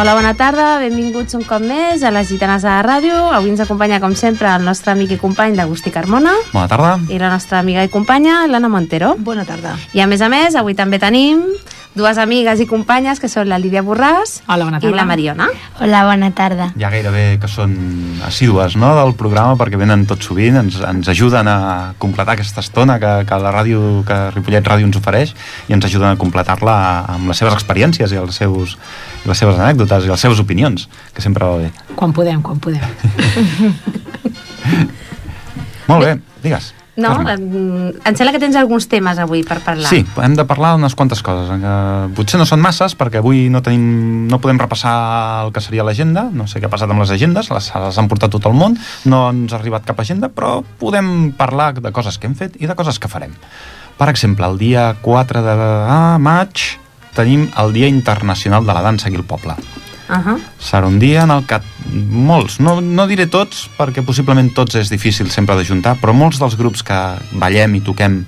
Hola, bona tarda, benvinguts un cop més a les Gitanes de la Ràdio. Avui ens acompanya, com sempre, el nostre amic i company d'Agustí Carmona Bona tarda. i la nostra amiga i companya, l'Anna Montero. Bona tarda. I a més a més, avui també tenim dues amigues i companyes que són la Lídia Borràs Hola, bona i tarda. la Mariona. Hola, bona tarda. Ja gairebé que són assídues no, del programa perquè venen tot sovint, ens, ens ajuden a completar aquesta estona que, que la ràdio, que Ripollet Ràdio ens ofereix i ens ajuden a completar-la amb les seves experiències i, els seus, i les seves anècdotes i les seves opinions, que sempre va bé. Quan podem, quan podem. Molt bé, digues. No? Carme. Em, em sembla que tens alguns temes avui per parlar. Sí, hem de parlar d'unes quantes coses. Que potser no són masses, perquè avui no, tenim, no podem repassar el que seria l'agenda, no sé què ha passat amb les agendes, les, les han portat tot el món, no ens ha arribat cap agenda, però podem parlar de coses que hem fet i de coses que farem. Per exemple, el dia 4 de ah, maig tenim el Dia Internacional de la Dansa aquí al poble. Serà un dia en el que molts, no, no diré tots, perquè possiblement tots és difícil sempre d'ajuntar, però molts dels grups que ballem i toquem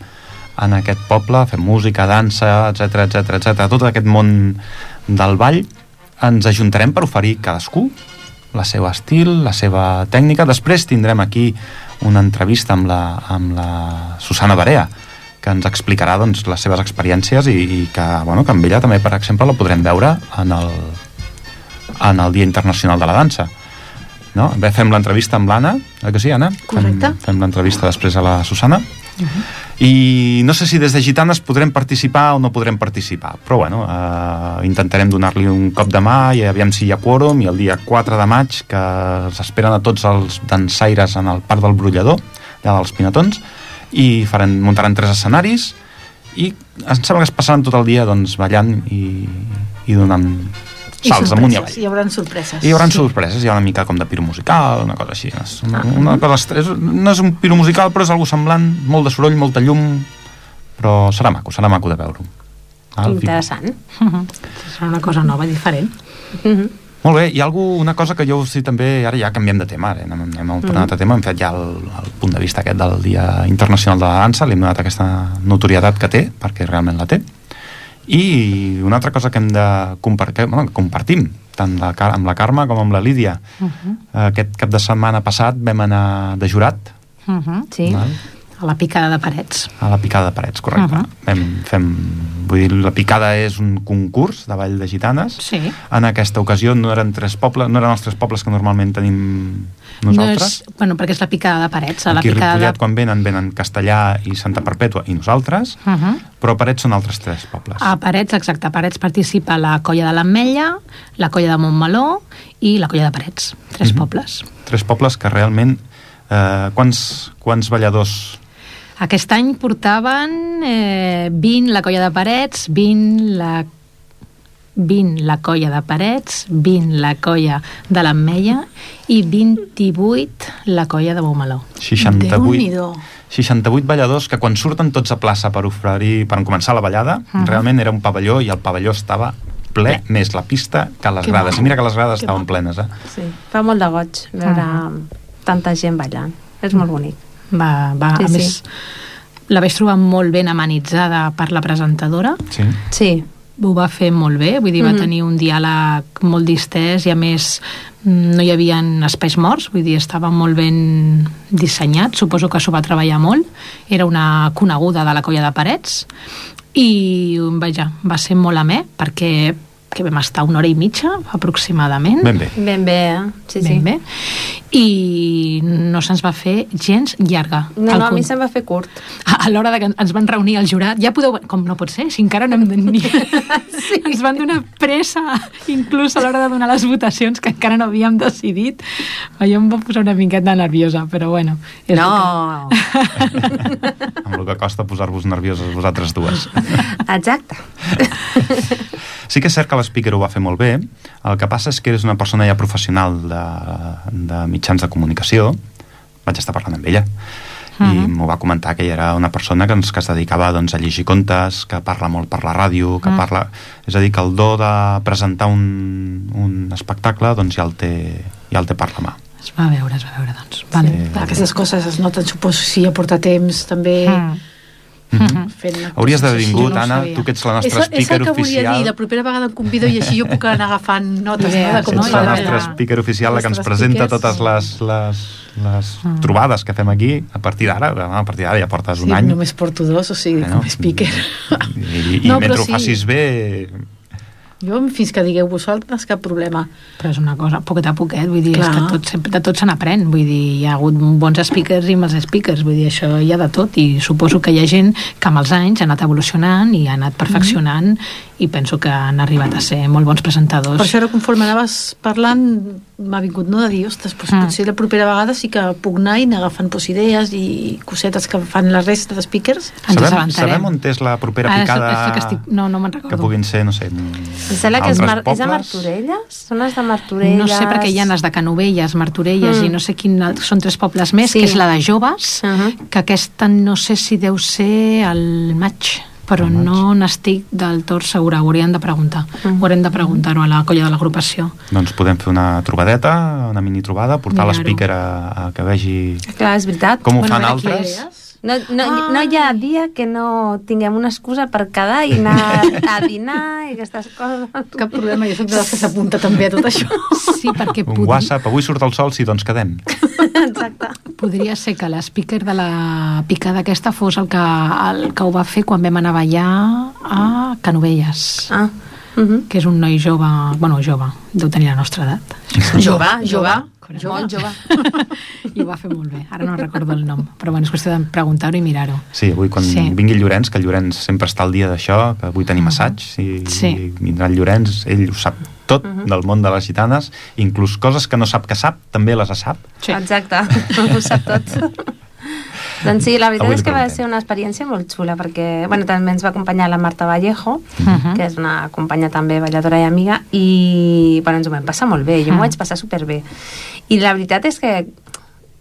en aquest poble, fem música, dansa, etc etc etc, tot aquest món del ball, ens ajuntarem per oferir cadascú la seva estil, la seva tècnica. Després tindrem aquí una entrevista amb la, amb la Susana Barea, que ens explicarà doncs, les seves experiències i, i que, bueno, que amb ella també, per exemple, la podrem veure en el, en el Dia Internacional de la Dansa. No? Bé, fem l'entrevista amb l'Anna, oi que sí, Anna? Correcte. Fem, fem l'entrevista després a la Susana. Uh -huh. I no sé si des de Gitanes podrem participar o no podrem participar, però bueno, eh, intentarem donar-li un cop de mà i aviam si hi ha quòrum i el dia 4 de maig que s'esperen a tots els dansaires en el Parc del Brollador, allà dels Pinatons, i faran, muntaran tres escenaris i em sembla que es passaran tot el dia doncs, ballant i, i donant salts amunt i avall. Hi haurà sorpreses. I hi haurà sí. sorpreses, hi ha una mica com de piro musical, una cosa així. És una, ah. una cosa, és, no és un piro musical, però és algo semblant, molt de soroll, molta llum, però serà maco, serà maco de veure-ho. Interessant. Mhm. Serà una cosa nova, diferent. Uh -huh. Molt bé, hi ha algú, una cosa que jo sí també, ara ja canviem de tema, ara, anem, anem a un mm. altre tema, hem fet ja el, el punt de vista aquest del Dia Internacional de la Dansa, li hem donat aquesta notorietat que té, perquè realment la té, i una altra cosa que hem de compartir, bueno, que compartim, tant la, amb la Carme com amb la Lídia. Uh -huh. Aquest cap de setmana passat vam anar de jurat, Uh -huh. Sí. val? A la picada de parets. a la picada de parets, correcte. Uh. -huh. vam, fem, vull dir, la picada és un concurs de ball de gitanes. Sí. En aquesta ocasió no eren tres pobles, no eren els tres pobles que normalment tenim nosaltres. No és, bueno, perquè és la picada de parets. La Aquí a picada Ripollet, de... quan venen, venen Castellà i Santa Perpètua i nosaltres, Uh -huh. però Parets són altres tres pobles. A Parets, exacte. A Parets participa la colla de l'Ametlla, la colla de Montmeló i la colla de Parets. Tres Mhm. pobles. Tres pobles que realment... Eh, quants, quants balladors Aquest any portaven eh, 20 la colla de Parets, 20 la 20 la colla de Parets, 20 la colla de l'Ametlla i 28 la colla de Montmeló. 68, Déu-n'hi-do. 68 balladors que quan surten tots a plaça per oferir, per començar la ballada, uh. -huh. realment era un pavelló i el pavelló estava ple, més la pista que les Que grades. I mira que les grades Que estaven maco. plenes, eh? sí. Fa molt de goig veure Ah. tanta gent ballant. És molt bonic. Va, va, Sí, a sí. més, la vaig trobar molt ben amenitzada per la presentadora, Sí. Sí. ho va fer molt bé, vull dir, va Mhm. tenir un diàleg molt distès i a més mm, no hi havia espais morts, vull dir, estava molt ben dissenyat, suposo que s'ho va treballar molt, era una coneguda de la colla de Parets i vaja, va ser molt amè perquè que vam estar una hora i mitja aproximadament Ben bé. Ben bé, eh? Sí, ben sí. bé i no se'ns va fer gens llarga No, Al no, a mi se'm va fer curt. a a l'hora de que ens van reunir el jurat, ja podeu... Com no pot ser? Si encara no hem de... Ni... sí. Ens van donar pressa, inclús a l'hora de donar les votacions, que encara no havíem decidit. Jo em va posar una miqueta nerviosa, però bueno. és No, amb el que costa posar-vos nervioses vosaltres dues. exacte. Sí que és cert que l'Speaker ho va fer molt bé, el que passa és que és una persona ja professional de, de mitjans de comunicació, vaig estar parlant amb ella, i Mhm. m'ho va comentar que ella era una persona que, ens, que es dedicava doncs, a llegir contes, que parla molt per la ràdio, que Mm. parla... És a dir, que el do de presentar un, un espectacle doncs ja el té, ja el té per la mà. Es va veure, es va veure, doncs. Vale. Sí. Clar, aquestes coses es noten, suposo, si ja porta temps, també... Mm. Fent la Hauries d'haver Sí, vingut, no Anna, sabia. tu que ets la És, nostra és speaker el que volia oficial. dir, la propera vegada em convido i així jo puc anar agafant notes no, de com Ets la nostra speaker oficial, la que ens presenta speakers. totes les, les, les Mm. trobades que fem aquí. A partir d'ara, a partir d'ara ja portes Sí, un any. només porto dos, o sigui, Bueno, com a speaker. I, i No, mentre però ho sí. facis bé... Jo, fins que digueu vosaltres, cap problema. Però és una cosa, poquet a poquet, vull dir, és Clar. que tot, sempre, de tot se n'aprèn, vull dir, hi ha hagut bons speakers i mals speakers, vull dir, això hi ha de tot, i suposo que hi ha gent que amb els anys ha anat evolucionant i ha anat perfeccionant, i penso que han arribat a ser molt bons presentadors. Per això ara, conforme anaves parlant, m'ha vingut no, de dir, ostres, doncs, Mm. potser la propera vegada sí que puc anar i anar agafant pues, idees i cosetes que fan la resta de speakers. Ens sabem, sabem on és la propera Ara és- picada és que estic- no, no me'n recordo. que puguin ser, no sé, Em sembla que és, Mar és a pobles? Martorelles? Són les de Martorelles? No sé, perquè hi ha les de Canovelles, Martorelles Mm. i no sé quin... Són tres pobles més, Sí. que és la de joves, Uh -huh. que aquesta no sé si deu ser al maig, però no n'estic del tot segura, ho hauríem de preguntar. Mm. Ho haurem de preguntar-ho a la colla de l'agrupació. Doncs podem fer una trobadeta, una mini trobada, portar l'speaker a, a que vegi Clar, és veritat. com ho Bueno, fan altres. No, no, Ah. no hi ha dia que no tinguem una excusa per quedar i anar a dinar i aquestes coses. Cap problema, jo soc de les que s'apunta també a tot això. Sí, perquè Un WhatsApp, avui surt el sol, sí, doncs quedem. Exacte. podria ser que l'speaker de la picada aquesta fos el que, el que ho va fer quan vam anar a ballar a Canovelles. Ah. Uh -huh. que és un noi jove, bueno, jove, deu tenir la nostra edat. Jove, jove, Jove. Molt jove. I ho va fer molt bé. Ara no recordo el nom, però bueno, és qüestió de preguntar-ho i mirar-ho. Sí, avui quan Sí. vingui el Llorenç, que el Llorenç sempre està al dia d'això, que avui tenim assaig, i, Sí. i vindrà el Llorenç, ell ho sap tot del món de les gitanes, inclús coses que no sap que sap, també les sap. Sí. Exacte, ho sap tot. doncs sí, la veritat Avui és que va ser una experiència molt xula, perquè bueno, també ens va acompanyar la Marta Vallejo, Mhm. que és una companya també balladora i amiga, i bueno, ens ho vam passar molt bé, jo m'ho Mm. vaig passar superbé. I la veritat és que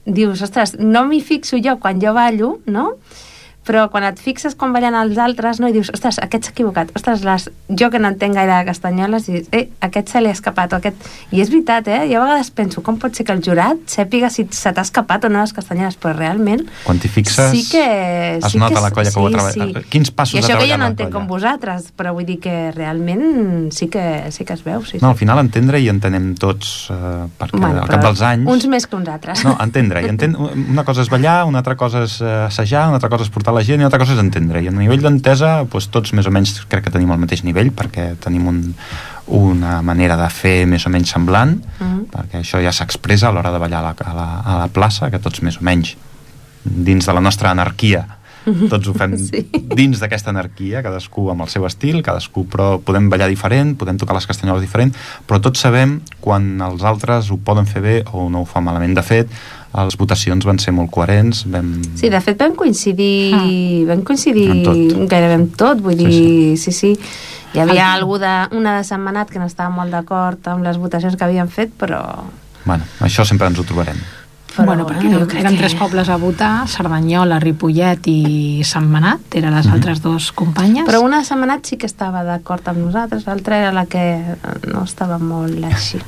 dius, ostres, no m'hi fixo jo quan jo ballo, no?, però quan et fixes com ballen els altres no, i dius, ostres, aquest s'ha equivocat ostres, les... jo que no entenc gaire de castanyoles dius, eh, aquest se li ha escapat o aquest... i és veritat, eh? jo a vegades penso com pot ser que el jurat sàpiga si se t'ha escapat o no les castanyoles, però realment Quan t'hi fixes, sí que, es sí nota que, la colla que ho ha treballat. Quins passos i això que jo no entenc com vosaltres però vull dir que realment sí que, sí que es veu sí, sí. No, al final entendre i entenem tots, eh, perquè Bueno, al cap dels anys... uns més que uns altres No, entendre. I enten... Una cosa és ballar, una altra cosa és assajar, una altra cosa és portar la gent i una altra cosa és entendre. I a nivell d'entesa, doncs, tots més o menys crec que tenim el mateix nivell perquè tenim un, una manera de fer més o menys semblant, Mhm. perquè això ja s'expressa a l'hora de ballar a la, a, la, a la plaça, que tots més o menys dins de la nostra anarquia tots ho fem Sí. dins d'aquesta anarquia, cadascú amb el seu estil, cadascú, però podem ballar diferent, podem tocar les castanyoles diferent, però tots sabem quan els altres ho poden fer bé o no ho fan malament. De fet, les votacions van ser molt coherents, vam... Sí, de fet vam coincidir, Ah. vam coincidir En tot. gairebé amb tot, vull Sí, dir, sí, sí. Hi havia El- algú de, una de setmanat que no estava molt d'acord amb les votacions que havien fet, però... Bueno, això sempre ens ho trobarem. però bueno, perquè crec eren que- tres pobles a votar, Cerdanyola, Ripollet i Sant Manat, eren les Mhm. altres dos companyes. Però una de setmanat sí que estava d'acord amb nosaltres, l'altra era la que no estava molt així.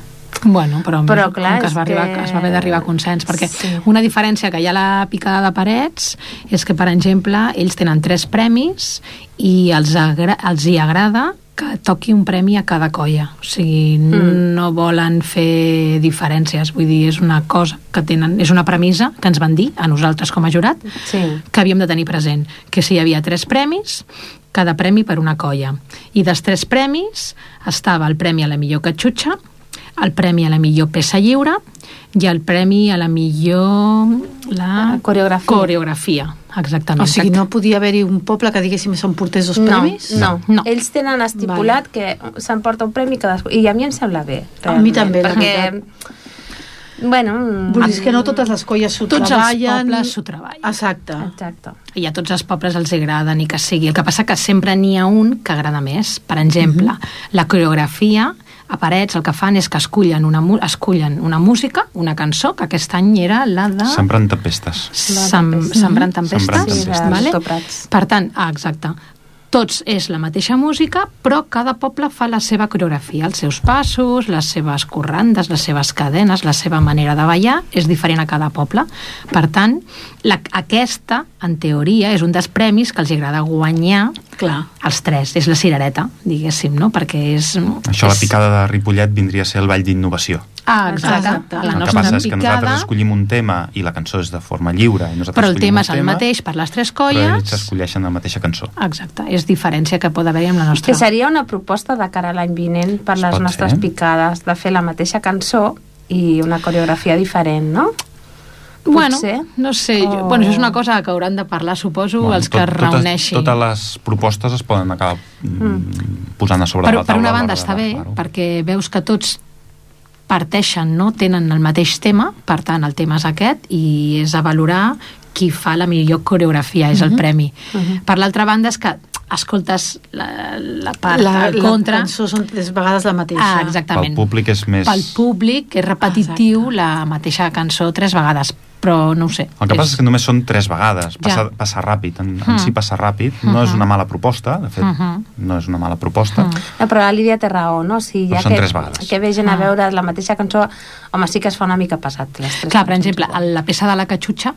Bueno, però, Però, com clar, que es va, arribar, que- es va haver d'arribar a consens, perquè Sí. una diferència que hi ha a la picada de parets és que, per exemple, ells tenen tres premis i els, agra els hi agrada que toqui un premi a cada colla. O sigui, Mm. no volen fer diferències. Vull dir, és una cosa que tenen... És una premissa que ens van dir a nosaltres com a jurat Sí. que havíem de tenir present, que si hi havia tres premis, cada premi per una colla. I dels tres premis estava el premi a la millor catxutxa, el premi a la millor peça lliure i el premi a la millor... La... Coreografia. Coreografia, exactament. O sigui, no podia haver-hi un poble que diguéssim s'emportés dos No, premis? no, No. Ells tenen estipulat que s'emporta un premi cadascú. I a mi em sembla bé. A mi també, la Perquè, bueno... Vull dir, és que no totes les colles s'ho Tots els treballen... pobles s'ho treballen. Exacte. Exacte. i a tots els pobles els agrada ni que sigui. El que passa que sempre n'hi ha un que agrada més. Per exemple, la coreografia a Parets el que fan és que escullen una, escullen una música, una cançó, que aquest any era la de... Sembrant tempestes. Sem Tempestes. Sembrant tempestes. Sembrant Sí, tempestes. de vale? Per tant, ah, exacte. tots és la mateixa música, però cada poble fa la seva coreografia, els seus passos, les seves corrandes, les seves cadenes, la seva manera de ballar, és diferent a cada poble. Per tant, la, aquesta, en teoria, és un dels premis que els agrada guanyar Clar. els tres. És la cirereta, diguéssim, no? Perquè és... Això, la és... picada de Ripollet vindria a ser el ball d'innovació. Ah, exacte. Exacte. A La el que nostra passa és que picada, nosaltres escollim un tema i la cançó és de forma lliure. I nosaltres però el tema és el mateix per les tres Però ells colles. escolleixen la mateixa cançó. Exacte, és diferència que pot haver-hi amb la nostra. Que seria una proposta de cara a l'any vinent per Es les nostres fer. picades, de fer la mateixa cançó i una coreografia diferent, no? Bueno, potser. no sé, jo, O- bueno, això és una cosa que hauran de parlar, suposo, bueno, els que es reuneixin. Totes, totes les propostes es poden acabar mm. posant a sobre per, la taula. per una banda està bé, perquè veus que tots parteixen, no? tenen el mateix tema, per tant, el tema és aquest, i és a valorar qui fa la millor coreografia, és Mhm. el premi. Per l'altra banda és que escoltes la, la part la, en contra... La cançó són tres vegades la mateixa. Ah, Pel exactament. públic és més... Pel públic és repetitiu la mateixa cançó tres vegades, però no ho sé. El que passa és que només són tres vegades, passa, Ja. passa ràpid, en, Mm. en si passa ràpid, no és una mala proposta, de fet, Mhm. no és una mala proposta, Mm. No, però la Lídia té raó, no? Si Però ja són que, tres vegades. que ve gent a Ah. veure la mateixa cançó, home, sí que es fa una mica pesat. Les tres Clar, per exemple, la peça de la catxutxa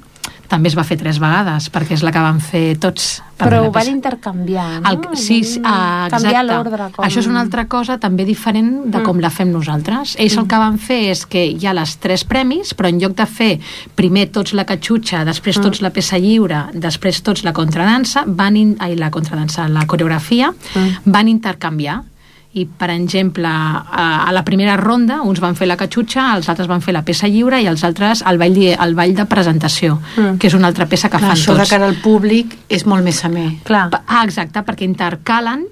també es va fer tres vegades, perquè és la que van fer tots. per Però ho van intercanviar, no? El, sí, sí, ah, Canviar exacte. l'ordre. Com... Això és una altra cosa també diferent de com Mm. la fem nosaltres. Ells el que van fer és que hi ha les tres premis, però en lloc de fer primer tots la catxutxa, després tots la peça lliure, després tots la contradansa, van in, ai, la contradansa, la coreografia, Mm. van intercanviar i, per exemple, a, la primera ronda uns van fer la catxutxa, els altres van fer la peça lliure i els altres el ball, de- el ball de presentació, Mm. que és una altra peça que Clar, fan això de tots. cara al públic és molt més amè. Clar. Ah, exacte, perquè intercalen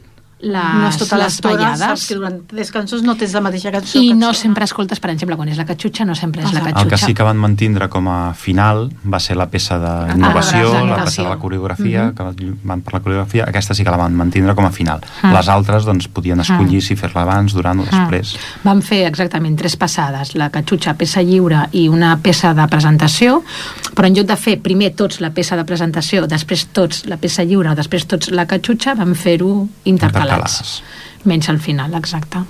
les, no és tota les ballades que durant tres cançons no tens la mateixa cançó. i no sempre escoltes, per exemple, quan és la catxutxa, no sempre és la Exacte. catxutxa. El que sí que van mantindre com a final va ser la peça d'innovació, Ah, la la peça de la coreografia, Mhm. que van per la coreografia, aquesta sí que la van mantindre com a final. Ah. Les altres, doncs, podien escollir si fer-la abans, durant o Ah. després. Van fer exactament tres passades, la catxutxa, peça lliure i una peça de presentació, però en lloc de fer primer tots la peça de presentació, després tots la peça lliure, després tots la catxutxa, van fer-ho intercalats. Intercalades. Menys al final, exacte.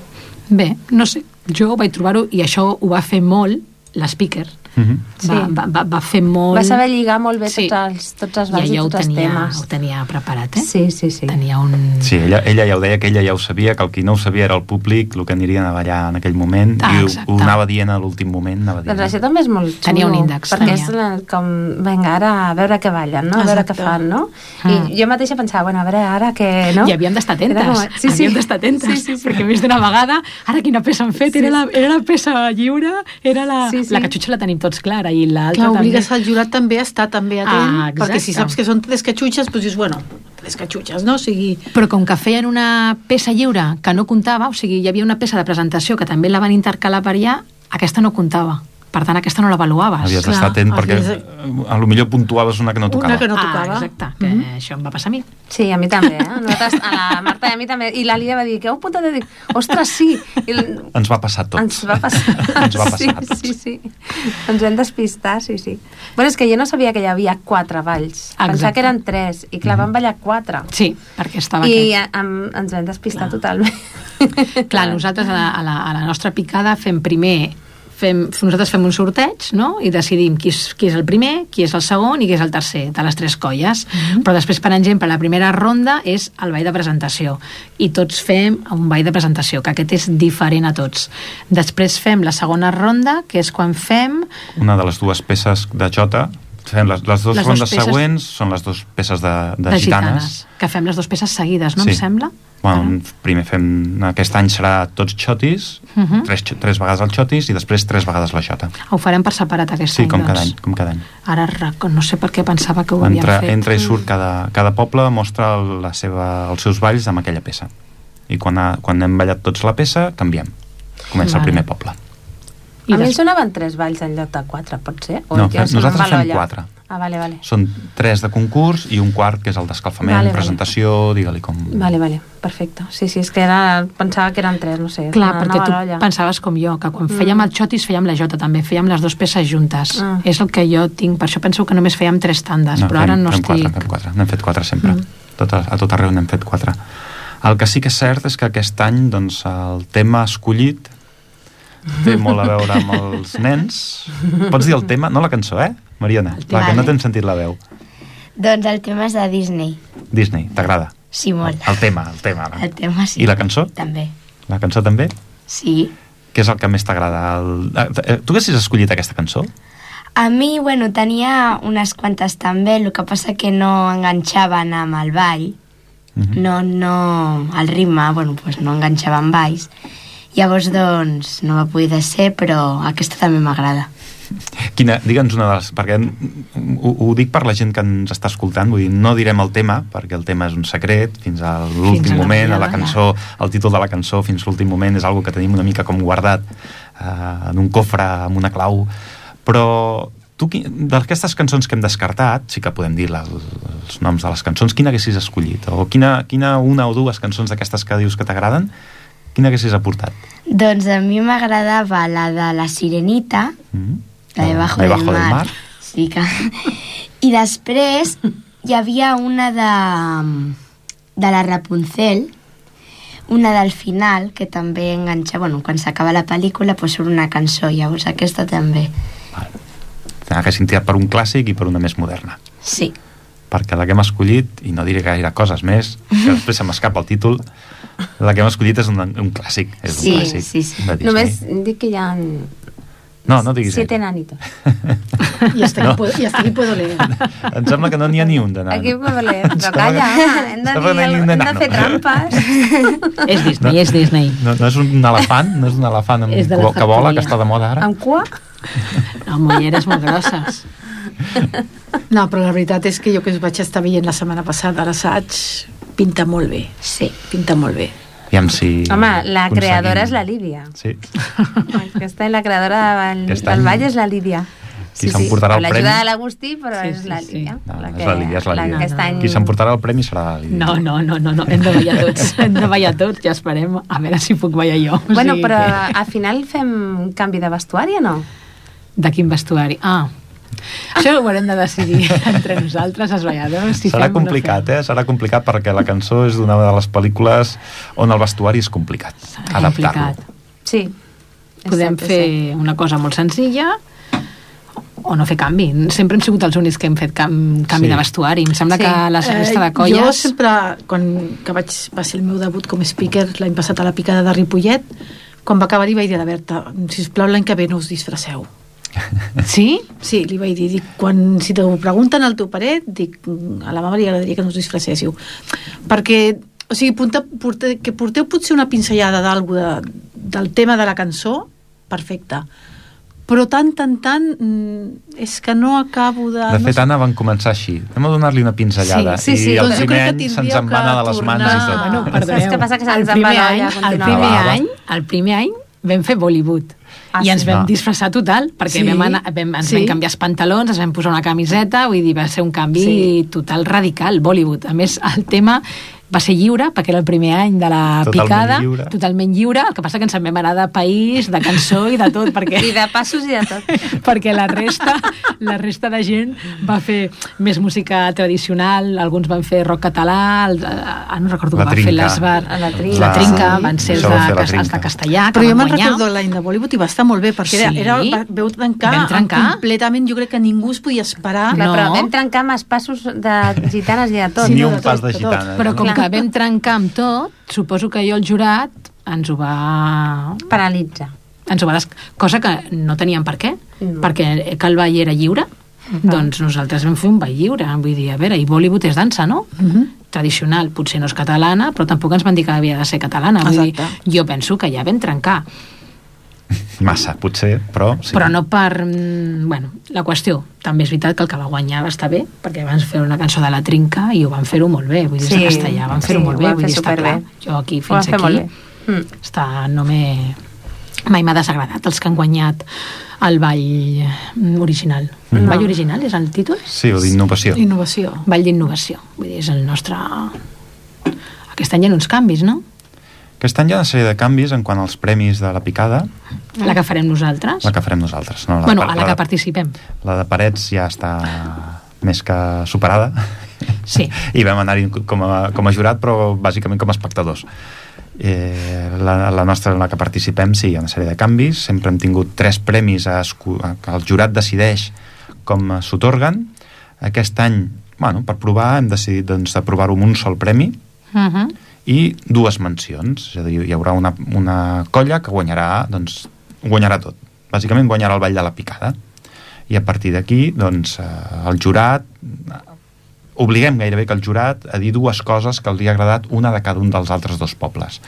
Bé, no sé, jo vaig trobar-ho, i això ho va fer molt l'Speaker. Mhm. Sí. Va, va, va, va fer molt... Va saber lligar molt bé Sí. tots els, tots els I balls i tots els tenia, temes. ho tenia preparat, eh? Sí, sí, sí. Tenia un... Sí, ella, ella ja ho deia, que ella ja ho sabia, que el qui no ho sabia era el públic, el que anirien a ballar en aquell moment, Ah, i ho, ho anava dient a l'últim moment, anava dient. Doncs això també és molt xulo. Tenia un índex, Perquè tenia. és la- com, vinga, ara a veure què ballen, no? A veure què fan, no? Mm. I jo mateixa pensava, bueno, a veure, ara què, no? I havíem d'estar atentes. Era com- sí, sí. Havíem d'estar atentes. Sí, sí, sí. Perquè més d'una vegada, ara quina peça han fet? Sí, era, la, era la peça lliure, era la... Sí, sí. La catxutxa la tenim tots clara i l'altra Clar, també. obligues al jurat també a estar també atent, Ah, exacte. perquè si saps que són tres catxutxes, doncs dius, bueno, tres catxutxes, no? O sigui, Però com que feien una peça lliure que no comptava, o sigui, hi havia una peça de presentació que també la van intercalar per allà, aquesta no comptava. Per tant, aquesta no l'avaluaves. Havies clar, d'estar atent perquè havies a lo millor puntuaves una que no tocava. Una que no Ah, tocava. exacte, que Mhm. això em va passar a mi. Sí, a mi també, eh? Nosaltres, a la Marta i a mi també. I la Lídia va dir, que heu apuntat? I dic, ostres, sí! I el- Ens va passar a tots. Ens va passar. Ens va passar a tots. Sí, sí, sí. Ens vam despistar, sí, sí. Bueno, és que jo no sabia que hi havia quatre balls. Pensava Exacte. que eren tres. I clar, van ballar quatre. Sí, perquè estava I aquest. a, am, ens vam despistar Clar. totalment. Clar, nosaltres a la, a, la, a la nostra picada fem primer fem, nosaltres fem un sorteig no? i decidim qui és, qui és el primer, qui és el segon i qui és el tercer, de les tres colles. Però després, per exemple, la primera ronda és el ball de presentació i tots fem un ball de presentació, que aquest és diferent a tots. Després fem la segona ronda, que és quan fem Una de les dues peces de Jota, fem les, les dues Les rondes peces- següents són les dues peces de, de, de gitanes. gitanes, que fem les dues peces seguides, no Sí. em sembla? Bueno, primer fem... Aquest any serà tots xotis, Mhm. tres, xo- tres vegades el xotis i després tres vegades la xota. Ho farem per separat aquest Sí, any, com cada doncs. any. Com cada any. Ara no sé per què pensava que ho havíem Entra, fet. entra i surt cada, cada poble mostra la seva, els seus balls amb aquella peça i quan, ha, quan hem ballat tots la peça canviem comença Vale. el primer poble I a mi em des- sonaven tres balls en lloc de quatre, pot ser? O No, me'n nosaltres fem l'olla? quatre. Ah, vale, vale. són tres de concurs i un quart que és el d'escalfament, Vale, vale. presentació digue-li com... Vale, vale, perfecte. Sí, sí, és que era, pensava que eren tres, no sé. Clar, una perquè nova tu pensaves com jo, que quan fèiem el xotis fèiem la jota també, fèiem les dues peces juntes. Ah. És el que jo tinc, per això penso que només fèiem tres tandes, no, però fem, ara no fem estic... quatre, fem quatre. N'hem fet quatre sempre. Mm. tot, a, a tot arreu n'hem fet quatre. El que sí que és cert és que aquest any doncs, el tema escollit té molt a veure amb els nens. Pots dir el tema? No la cançó, eh, Mariona? La que no t'hem sentit la veu. Doncs el tema és de Disney. Disney, t'agrada? Sí, molt. El tema, el tema. El tema sí. I la cançó? També. La cançó també? Sí. Què és el que més t'agrada? El... eh, Tu haguessis escollit aquesta cançó? A mi, bueno, tenia unes quantes també, el que passa que no enganxaven amb el ball. Mhm. No, no... El ritme, bueno, pues no enganxava amb balls. Llavors, doncs, no va poder ser, però aquesta també m'agrada. Quina, digue'ns una de les... Perquè ho, ho dic per la gent que ens està escoltant, vull dir, no direm el tema, perquè el tema és un secret, fins a l'últim moment, a la cançó, el títol de la cançó, fins a l'últim moment, és algo que tenim una mica com guardat eh, en un cofre amb una clau, però tu, d'aquestes cançons que hem descartat, sí que podem dir la, els noms de les cançons, quina haguessis escollit? O quina, quina una o dues cançons d'aquestes que dius que t'agraden, quina haguessis aportat? Doncs a mi m'agradava la de la Sirenita, Mm? la de Debajo, Debajo del, del mar. mar. Sí que... I després hi havia una de, de la Rapunzel, una del final, que també enganxa, bueno, quan s'acaba la pel·lícula, pues surt una cançó, llavors aquesta també. Haguessin tirat per un clàssic i per una més moderna. Sí. perquè la que hem escollit, i no diré gaire coses més, que després se m'escapa el títol, la que hem escollit és un, un clàssic. És Sí, un clàssic sí, sí. Disney. Només dic que hi ha No, no diguis siete nanitos. I hasta, No. aquí, puedo, y hasta aquí puedo leer. Em sembla que no n'hi ha ni un de nano. Aquí puedo leer, però calla, hem de, dir, no un hem de fer trampes. És Disney, és Disney. No, no és un elefant, no és un elefant amb, És que, que vola, que està de moda ara. Amb cua? Amb mulleres molt grosses. No, però la veritat és que jo que us vaig estar veient la setmana passada a l'assaig, pinta molt bé. Sí. Pinta molt bé. Aviam si... Home, la aconseguim. creadora és la Lídia. Sí. Aquesta la creadora del, del ball és la Lídia. Qui s'emportarà Amb el l'ajuda premi? de l'Agustí, però Sí, és sí, la sí. Lídia. No, la és la Lídia, és la Lídia. aquest any... Qui s'emportarà el premi serà la Lídia. No, no, no, no, no. hem de ballar tots, hem de ballar tots, ja esperem a veure si puc ballar jo. O Bueno, sigui però al final fem un canvi de vestuari o no? De quin vestuari? Ah, això ho haurem de decidir entre nosaltres, els balladors. Si Serà no complicat, fem. eh? Serà complicat perquè la cançó és d'una de les pel·lícules on el vestuari és complicat. Serà Adaptar-lo. complicat. Sí. És Podem és fer cert. una cosa molt senzilla o no fer canvi. Sempre hem sigut els únics que hem fet cam canvi Sí. de vestuari. Em sembla Sí. que la resta de Eh, Jo colles... sempre, quan que vaig, va ser el meu debut com a speaker l'any passat a la picada de Ripollet, quan va acabar-hi vaig dir a la Berta, sisplau l'any que ve no us disfresseu. Sí? Sí, li vaig dir, dic, quan, si t'ho pregunten al teu paret, dic, a la mama li agradaria que no us disfresséssiu. Perquè, o sigui, porteu, porteu, que porteu potser una pinzellada d'algú de, del tema de la cançó, perfecte. Però tant, tant, tant, mm, és que no acabo de... De fet, Anna, van començar així. Anem a donar-li una pinzellada. Sí, sí, sí. I el Doncs primer any se'ns en va anar de les mans i tornar- tot. Bueno, No, perdoneu. saps què passa? Que se'ns en va primer l'olla any, a el primer any, el primer any vam fer Bollywood. Ah, I ens sí? vam Ah. disfressar total, perquè Sí. vam, anar, vam, ens Sí. vam canviar els pantalons, ens vam posar una camiseta, vull dir, va ser un canvi Sí. total radical, Bollywood. A més, el tema va ser lliure, perquè era el primer any de la Totalment picada, lliure. totalment lliure, el que passa que ens en vam anar de país, de cançó i de tot, perquè... I de passos i de tot. perquè la resta, la resta de gent va fer més música tradicional, alguns van fer rock català, el, ah, no recordo La què va fer Trinca. l'Esbar, La la Trinca. Trinca, Sí. van ser els de, la els de Trinca. castellà, que Però jo me'n recordo l'any de Bollywood i va estar molt bé, perquè era, Sí. era, va, veu trencar, Vam trencar. completament, jo crec que ningú es podia esperar. Clar, No. però vam trencar amb els passos de gitanes i de tot. Sí, Ni no, un de pas tot, de gitana. Però com Clar. Que vam trencar amb tot, suposo que jo el jurat ens ho va... Paralitza. Ens ho va des... Cosa que no teníem per què, No. perquè que el ball era lliure, doncs nosaltres vam fer un ball lliure. Vull dir, a veure, i Bollywood és dansa, no? Mhm. tradicional, potser no és catalana, però tampoc ens van dir que havia de ser catalana. Vull dir, jo penso que ja vam trencar. Massa, potser, però... Sí. Però no per... mm, Bueno, la qüestió, també és veritat que el que va guanyar va estar bé, perquè van fer una cançó de la Trinca i ho van fer-ho molt bé, vull dir, Sí, castellà, van fer-ho sí, molt bé, vull dir, està clar. Jo aquí, fins aquí, bé. Mm. està, no m'he... Mai m'ha desagradat els que han guanyat el ball original. Mm. El ball original és el títol? Sí, o d'innovació. Innovació. Ball d'innovació. Vull dir, és el nostre... Aquest any hi ha uns canvis, no? Aquest any hi ha una sèrie de canvis en quant als premis de la picada, La que farem nosaltres. la que farem nosaltres. No? La, bueno, de- a la que participem. La de Parets ja està més que superada. Sí. I vam anar-hi com, a, com a jurat, però bàsicament com a espectadors. Eh, la, la nostra en la que participem, sí, hi ha una sèrie de canvis. Sempre hem tingut tres premis a, a, que el jurat decideix com s'otorguen. Aquest any, bueno, per provar, hem decidit doncs, d'aprovar-ho amb un sol premi Uh -huh. I dues mencions. És a dir, hi haurà una, una colla que guanyarà, doncs, guanyarà tot. Bàsicament guanyarà el Ball de la Picada. I a partir d'aquí, doncs, eh, el jurat obliguem gairebé que el jurat a dir dues coses que els ha agradat una de cada un dels altres dos pobles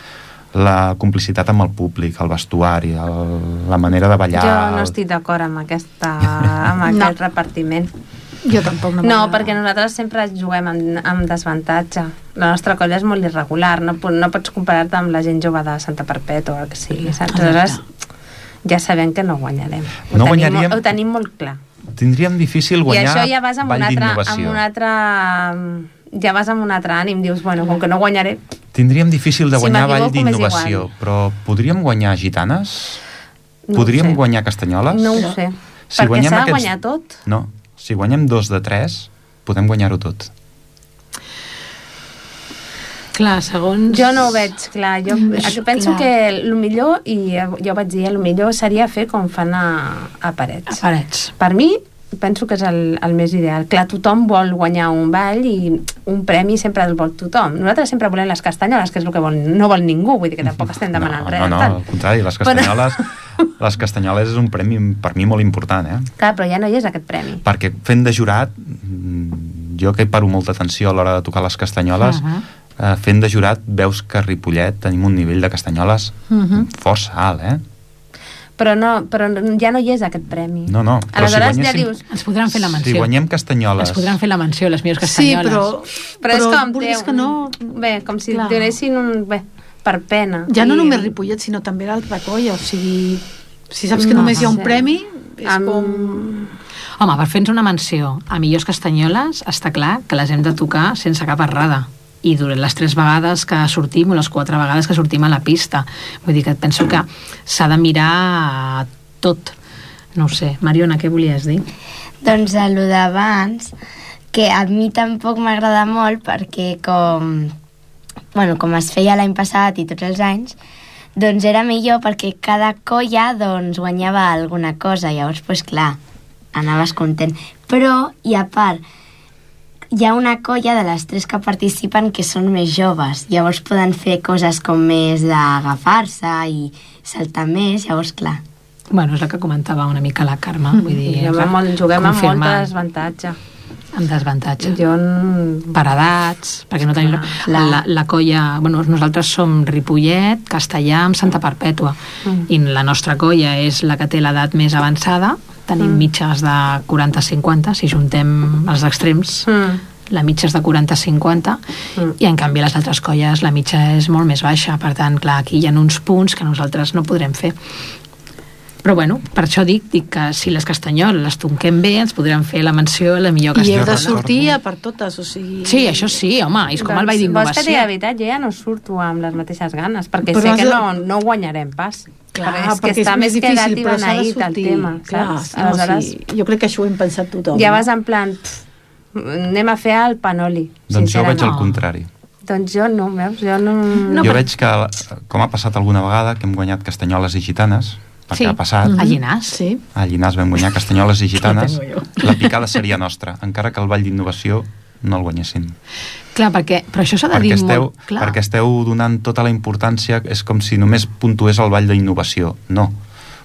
la complicitat amb el públic, el vestuari, el, la manera de ballar... Jo no estic d'acord amb, aquesta, amb No. aquest repartiment. Jo tampoc no No, perquè nosaltres sempre juguem amb, amb desavantatge. La nostra colla és molt irregular, no, no pots comparar-te amb la gent jove de Santa Perpètua o el que sigui, saps? Exacte. Aleshores, ja sabem que no guanyarem. Ho, No tenim, guanyaríem. ho tenim molt clar. Tindríem difícil I guanyar això ja vas amb un, altre, amb un altre... Ja vas amb un altre ànim, dius, bueno, com que no guanyaré... Tindríem difícil de Si guanyar Ball m'equivoco, m'és d'Innovació, però podríem guanyar Gitanes? No podríem sé. guanyar Castanyoles? No ho sé. Si perquè guanyem s'ha de aquests- guanyar tot. No, si guanyem dos de tres, podem guanyar-ho tot. Clar, segons... Jo no ho veig clar. Jo Això, penso clar. que el millor, i jo vaig dir, el millor seria fer com fan a, a Parets. A parets. Per mi, penso que és el, el més ideal. Clar, tothom vol guanyar un ball i un premi sempre el vol tothom. Nosaltres sempre volem les castanyoles, que és el que vol, no vol ningú, vull dir que tampoc estem demanant no, res. No, no, al contrari, les Però- castanyoles, les castanyoles és un premi per mi molt important, eh? Clar, però ja no hi és aquest premi. Perquè fent de jurat, jo que hi paro molta atenció a l'hora de tocar les castanyoles, Uh -huh. eh, fent de jurat veus que a Ripollet tenim un nivell de castanyoles Uh -huh. força alt, eh? Però, no, però ja no hi és aquest premi. No, no, però si Aleshores ja guanyéssim- dius... Ens podran fer la menció. Si guanyem castanyoles... Ens podran fer la menció, les millors Sí, castanyoles. però... Però, és com... vulguis té que no... Bé, com si Clar. donessin un... Bé, per pena. Ja no I- només Ripollet, sinó també l'altra colla, o sigui... Si saps que No només hi ha un sé. premi, és Amb- com... Home, per fer-nos una menció a millors castanyoles, està clar que les hem de tocar sense cap errada i durant les tres vegades que sortim o les quatre vegades que sortim a la pista vull dir que penso que s'ha de mirar tot no ho sé, Mariona, què volies dir? Doncs a lo d'abans, que a mi tampoc m'agrada molt perquè com, bueno, com es feia l'any passat i tots els anys, doncs era millor perquè cada colla doncs, guanyava alguna cosa, llavors, pues, clar, anaves content. Però, i a part, hi ha una colla de les tres que participen que són més joves, llavors poden fer coses com més d'agafar-se i saltar més, llavors, clar. Bueno, és el que comentava una mica la Carme vull dir, Juguem amb, molt, juguem amb molt desavantatge. Amb desavantatge Jo... per edats, perquè no tenim... Clar. La, la colla... Bueno, nosaltres som Ripollet, Castellà, amb Santa Perpètua. Mm. I la nostra colla és la que té l'edat més avançada. Tenim Mm. mitges de 40-50, si juntem els extrems. Mm. La mitja és de 40-50 Mm. i en canvi les altres colles la mitja és molt més baixa. Per tant, clar, aquí hi ha uns punts que nosaltres no podrem fer. Però bueno, per això dic, dic que si les castanyoles les tonquem bé, ens podran fer la menció a la millor I heu castanyola. de sortir a per totes, o sigui... Sí, això sí, home, és com el Ball Doncs, Vols que digui d'Innovació. la veritat? Jo ja no surto amb les mateixes ganes, perquè Però sé que de- no, no guanyarem pas. Clar, Però és que perquè està és més més quedat difícil, i però s'ha de beneït el sortir. tema, Clar, saps? no, Aleshores, sí, jo crec que això ho hem pensat tothom. ja no? vas en plan... Pff, anem a fer el panoli. Doncs jo veig el contrari. Doncs jo no, veus? Jo no... No, jo però- veig que, com ha passat alguna vegada, que hem guanyat castanyoles i gitanes, perquè Sí. ha passat, A Llinars. Sí. a Llinars vam guanyar castanyoles i gitanes, la picada seria nostra, encara que el Ball d'Innovació no el guanyéssim. Clar, perquè, però això s'ha de Perquè dir esteu, molt clar. perquè esteu donant tota la importància, és com si només puntués el Ball d'Innovació. No.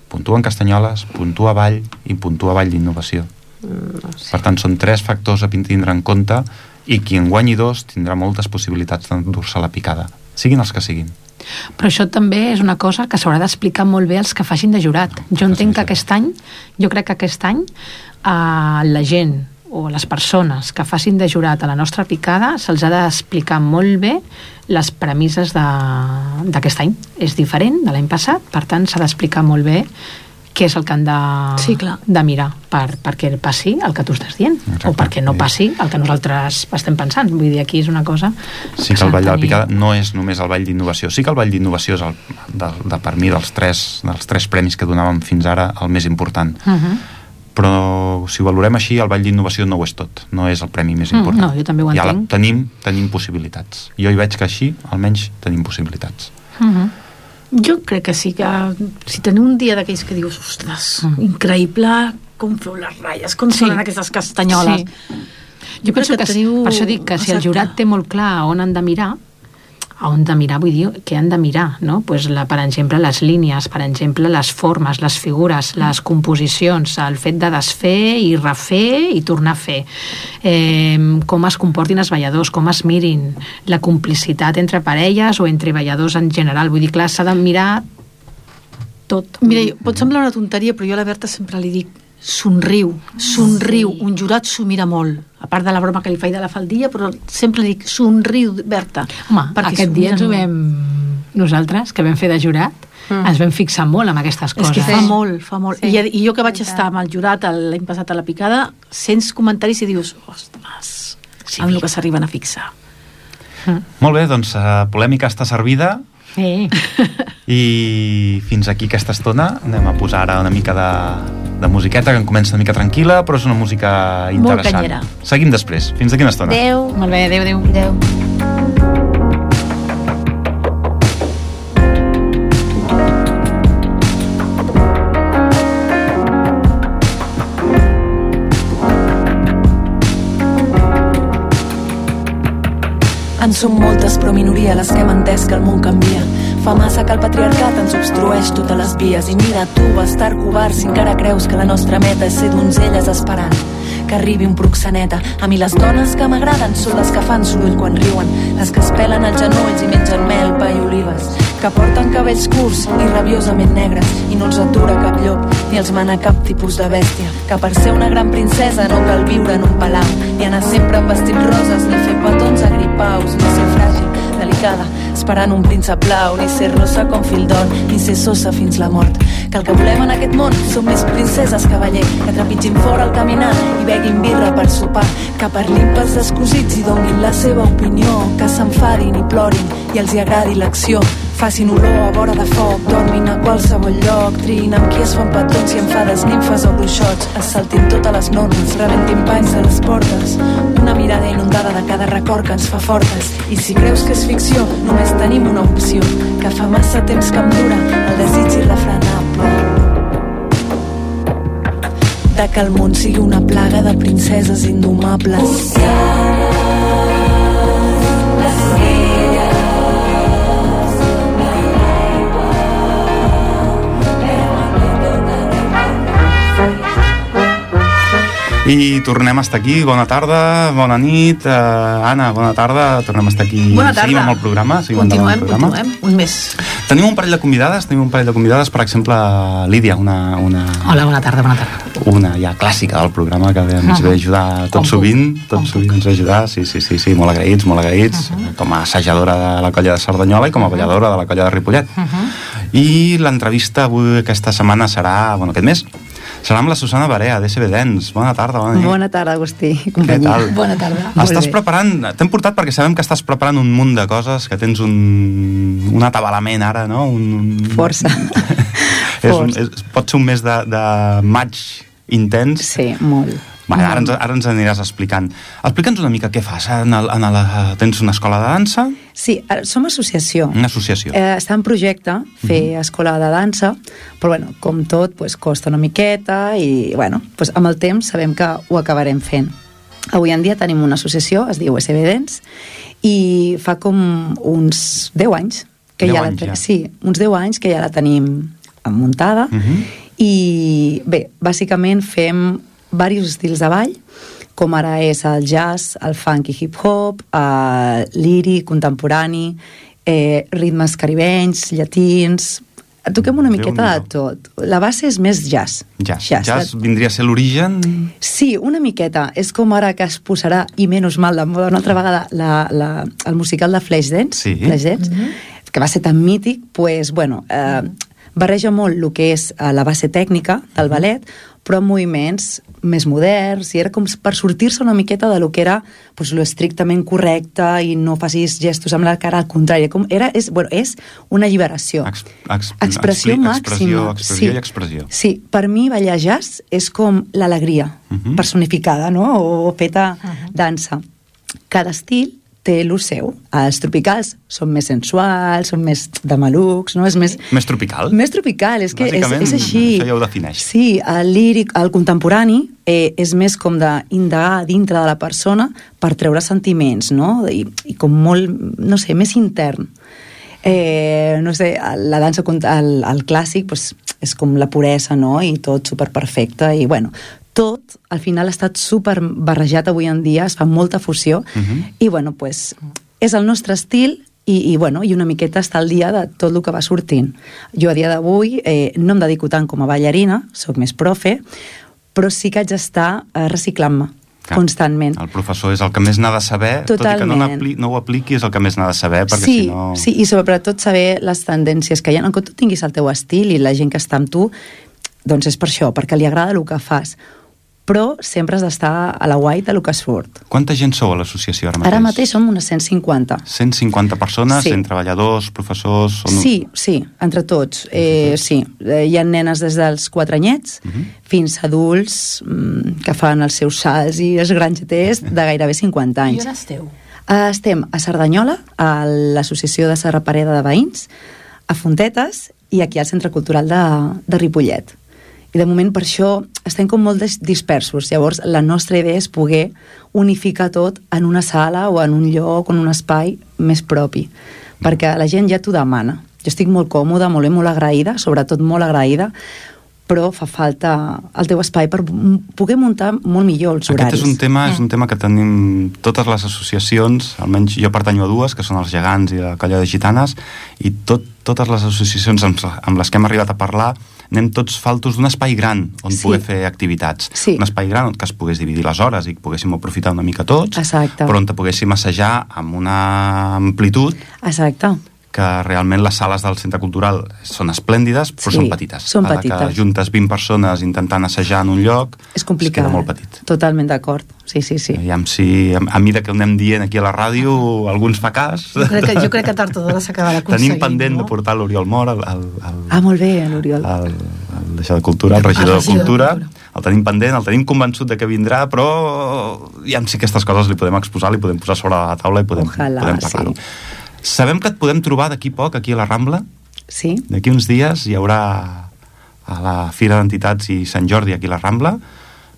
Puntua en castanyoles, puntua Ball i puntua Ball d'Innovació. Mm, no sé. Per tant, són tres factors a tindre en compte i qui en guanyi dos tindrà moltes possibilitats d'endur-se la picada, siguin els que siguin. Però això també és una cosa que s'haurà d'explicar molt bé als que facin de jurat. Jo entenc que aquest any, jo crec que aquest any, a la gent o les persones que facin de jurat a la nostra picada se'ls ha d'explicar molt bé les premisses de- d'aquest any. És diferent de l'any passat, per tant s'ha d'explicar molt bé què és el que han de, Sí, clar. de mirar per, perquè passi el que tu estàs dient Exacte. o perquè no passi el que nosaltres estem pensant. Vull dir, aquí és una cosa... Sí que el Ball de la Picada no és només el Ball d'Innovació. Sí que el Ball d'Innovació és, el, de, de, per mi, dels tres, dels tres premis que donàvem fins ara, el més important. Uh -huh. però si ho valorem així el Ball d'Innovació no ho és tot no és el premi més Mm, important no, jo també ho I ara entenc. tenim, tenim possibilitats jo hi veig que així almenys tenim possibilitats Uh -huh. Jo crec que sí que si teniu un dia d'aquells que dius, ostres, Mm. increïble com feu les ratlles, com Sí. sonen aquestes castanyoles. Sí. Jo penso que, teniu per això dic que si el exacte. jurat té molt clar on han de mirar, a on de mirar, vull dir, què han de mirar, no? Pues la, per exemple, les línies, per exemple, les formes, les figures, les composicions, el fet de desfer i refer i tornar a fer, eh, com es comportin els balladors, com es mirin, la complicitat entre parelles o entre balladors en general, vull dir, clar, s'ha de mirar tot. Mira, pot semblar una tonteria, però jo a la Berta sempre li dic somriu, somriu, Sí. un jurat s'ho mira molt a part de la broma que li faig de la faldilla però sempre dic somriu, Berta Home, perquè aquest dia ens ho vam... Nosaltres, que vam fer de jurat, mm. ens vam fixar molt amb aquestes És coses. que fa molt, fa molt. Sí. I, I jo que vaig tant. estar amb el jurat l'any passat a la picada, sents comentaris i dius, ostres, Sí, amb el que s'arriben a fixar. molt bé, doncs la polèmica està servida Sí. i fins aquí aquesta estona anem a posar ara una mica de, de musiqueta que comença una mica tranquil·la però és una música Molt interessant canyera. seguim després, fins d'aquí una estona Adéu. Molt bé, adéu, adéu. Adéu. En som moltes, però minoria les que hem entès que el món canvia. Fa massa que el patriarcat ens obstrueix totes les vies. I mira, tu, bastar covard, si encara creus que la nostra meta és ser donzelles esperant que arribi un proxeneta. A mi les dones que m'agraden són les que fan soroll quan riuen, les que es pelen els genolls i mengen mel, pa i olives, que porten cabells curts i rabiosament negres i no els atura cap llop ni els mana cap tipus de bèstia, que per ser una gran princesa no cal viure en un palau, ni anar sempre amb vestits roses, ni fer petons agripaus, ni ser fràgil, delicada, esperant un príncep blau, ni ser rossa com fil d'or, ni ser sosa fins la mort. Que el que volem en aquest món som més princeses cavaller, que trepitgin fora al caminar i beguin birra per sopar, que parlin pels descosits i donin la seva opinió, que s'enfadin i plorin i els hi agradi l'acció, facin olor a vora de foc, dormin a qualsevol lloc, triïn amb qui es fan petons i enfades nimfes o bruixots, es saltin totes les normes, rebentin panys de les portes, una mirada inundada de cada record que ens fa fortes, i si creus que és ficció, només tenim una opció, que fa massa temps que em dura el desig irrefrenable de que el món sigui una plaga de princeses indomables. I tornem a estar aquí. Bona tarda, bona nit. Uh, Anna, bona tarda. Tornem a estar aquí. Bona tarda. Seguim amb el programa. Seguim Continuem, el programa. continuem, un més. Tenim un parell de convidades, tenim un parell de convidades, per exemple, Lídia, una, una, Hola, bona tarda, bona tarda. una ja clàssica del programa que ens ve a ajudar tot Com sovint, puc, tot com sovint puc. ens ajudar, sí, sí, sí, sí, molt agraïts, molt agraïts, com a assajadora de la colla de Cerdanyola i com a balladora de la colla de Ripollet. I l'entrevista avui, aquesta setmana, serà, bueno, aquest mes, serà amb la Susana Barea, d'SB Dance. Bona tarda, bona nit. Bona tarda, Agustí. i Què companyia. tal? Bona tarda. Estàs preparant, t'hem portat perquè sabem que estàs preparant un munt de coses, que tens un, un atabalament ara, no? Un, un... Força. és, un, Força. és, pot ser un mes de, de maig intens. Sí, molt. Vale, ara, ens, ara ens aniràs explicant. Explica'ns una mica què fas. En el, en el, tens una escola de dansa, Sí, ara som associació. una associació. Eh, està en projecte fer escola de dansa, però bueno, com tot, pues, costa una miqueta i bueno, pues, amb el temps sabem que ho acabarem fent. Avui en dia tenim una associació, es diu SB Dance, i fa com uns 10 anys que 10 ja anys la, ja. Sí, uns 10 anys que ja la tenim muntada Mhm. i bé, bàsicament fem diversos estils de ball com ara és el jazz, el funk i hip-hop, el líric, contemporani, eh, ritmes caribenys, llatins... Toquem una miqueta de tot. La base és més jazz. Jazz. Jazz, jazz vindria a ser l'origen... Sí, una miqueta. És com ara que es posarà, i menys mal de moda una altra vegada, la, la, el musical de Flashdance, Sí. Flashdance que va ser tan mític, pues, bueno, eh, barreja molt el que és eh, la base tècnica del ballet, però amb moviments més moderns, i era com per sortir-se una miqueta de lo que era pues, lo estrictament correcte i no facis gestos amb la cara, al contrari, com era, és, bueno, és una alliberació. Ex, ex, expressió expli- màxima. Expressió, expressió i expressió. Sí, per mi ballar jazz és com l'alegria Mhm. personificada, no? O feta dansa. Cada estil té lo seu. Els tropicals són més sensuals, són més de malucs, no? És més... Més tropical? Més tropical, és que és, és així. això ja ho defineix. Sí, el líric, el contemporani, eh, és més com d'indagar dintre de la persona per treure sentiments, no? I, i com molt, no sé, més intern. Eh, no sé, la dansa, el, el clàssic, pues, és com la puresa, no? I tot superperfecte, i bueno, tot al final ha estat super barrejat avui en dia, es fa molta fusió, Mhm. i bueno, pues, és el nostre estil i, i, bueno, i una miqueta està al dia de tot el que va sortint. Jo a dia d'avui eh, no em dedico tant com a ballarina, sóc més profe, però sí que haig d'estar eh, reciclant-me Clar, constantment. El professor és el que més n'ha de saber, tot i que no, Totalment. n'apli- no ho apliqui, és el que més n'ha de saber, perquè sí, si no... sí, i sobretot saber les tendències que hi ha, en que tu tinguis el teu estil i la gent que està amb tu, doncs és per això, perquè li agrada el que fas. Però sempre has d'estar a la guai del que surt. Quanta gent sou a l'associació ara mateix? Ara mateix som unes 150. 150 persones, Sí. entre treballadors, professors... Són... Sí, sí, entre tots. Eh, sí, eh, hi ha nenes des dels 4 anyets Mhm. fins a adults mm, que fan els seus salts i els grangeters de gairebé 50 I anys. on esteu? Uh, estem a Cerdanyola, a l'Associació de Serra Pareda de Veïns, a Fontetes i aquí al Centre Cultural de, de Ripollet. I de moment per això estem com molt dis- dispersos. Llavors la nostra idea és poder unificar tot en una sala o en un lloc, en un espai més propi. Perquè la gent ja t'ho demana. Jo estic molt còmoda, molt bé, molt agraïda, sobretot molt agraïda, però fa falta el teu espai per poder muntar molt millor els horaris. Aquest és un tema, és un tema que tenim totes les associacions, almenys jo pertanyo a dues, que són els gegants i la colla de gitanes, i tot, totes les associacions amb, amb les que hem arribat a parlar anem tots faltos d'un espai gran on Sí. poder fer activitats. Sí. Un espai gran on que es pogués dividir les hores i que poguéssim aprofitar una mica tots, Exacte. però on te poguéssim assajar amb una amplitud Exacte. Que realment les sales del centre cultural són esplèndides, però Sí, són petites. són A la petites. Que juntes 20 persones intentant assajar en un lloc, És complicat. queda molt petit. Totalment d'acord. Sí, sí, sí. Aviam si, a, a mesura que anem dient aquí a la ràdio, algú ens fa cas. Jo crec que, jo crec que tard o d'hora s'acabarà aconseguint. Tenim pendent no? de portar l'Oriol Mor, el, el, el, Ah, molt bé, l'Oriol. el, el deixar de Cultura, el regidor, El regidor de de Cultura. Cultura. El tenim pendent, el tenim convençut de que vindrà, però ja si aquestes coses li podem exposar, li podem posar sobre la taula i podem, Ojalà, podem parlar-ho. sí. Sabem que et podem trobar d'aquí poc, aquí a la Rambla. Sí? D'aquí uns dies hi haurà a la Fira d'Entitats i Sant Jordi aquí a la Rambla.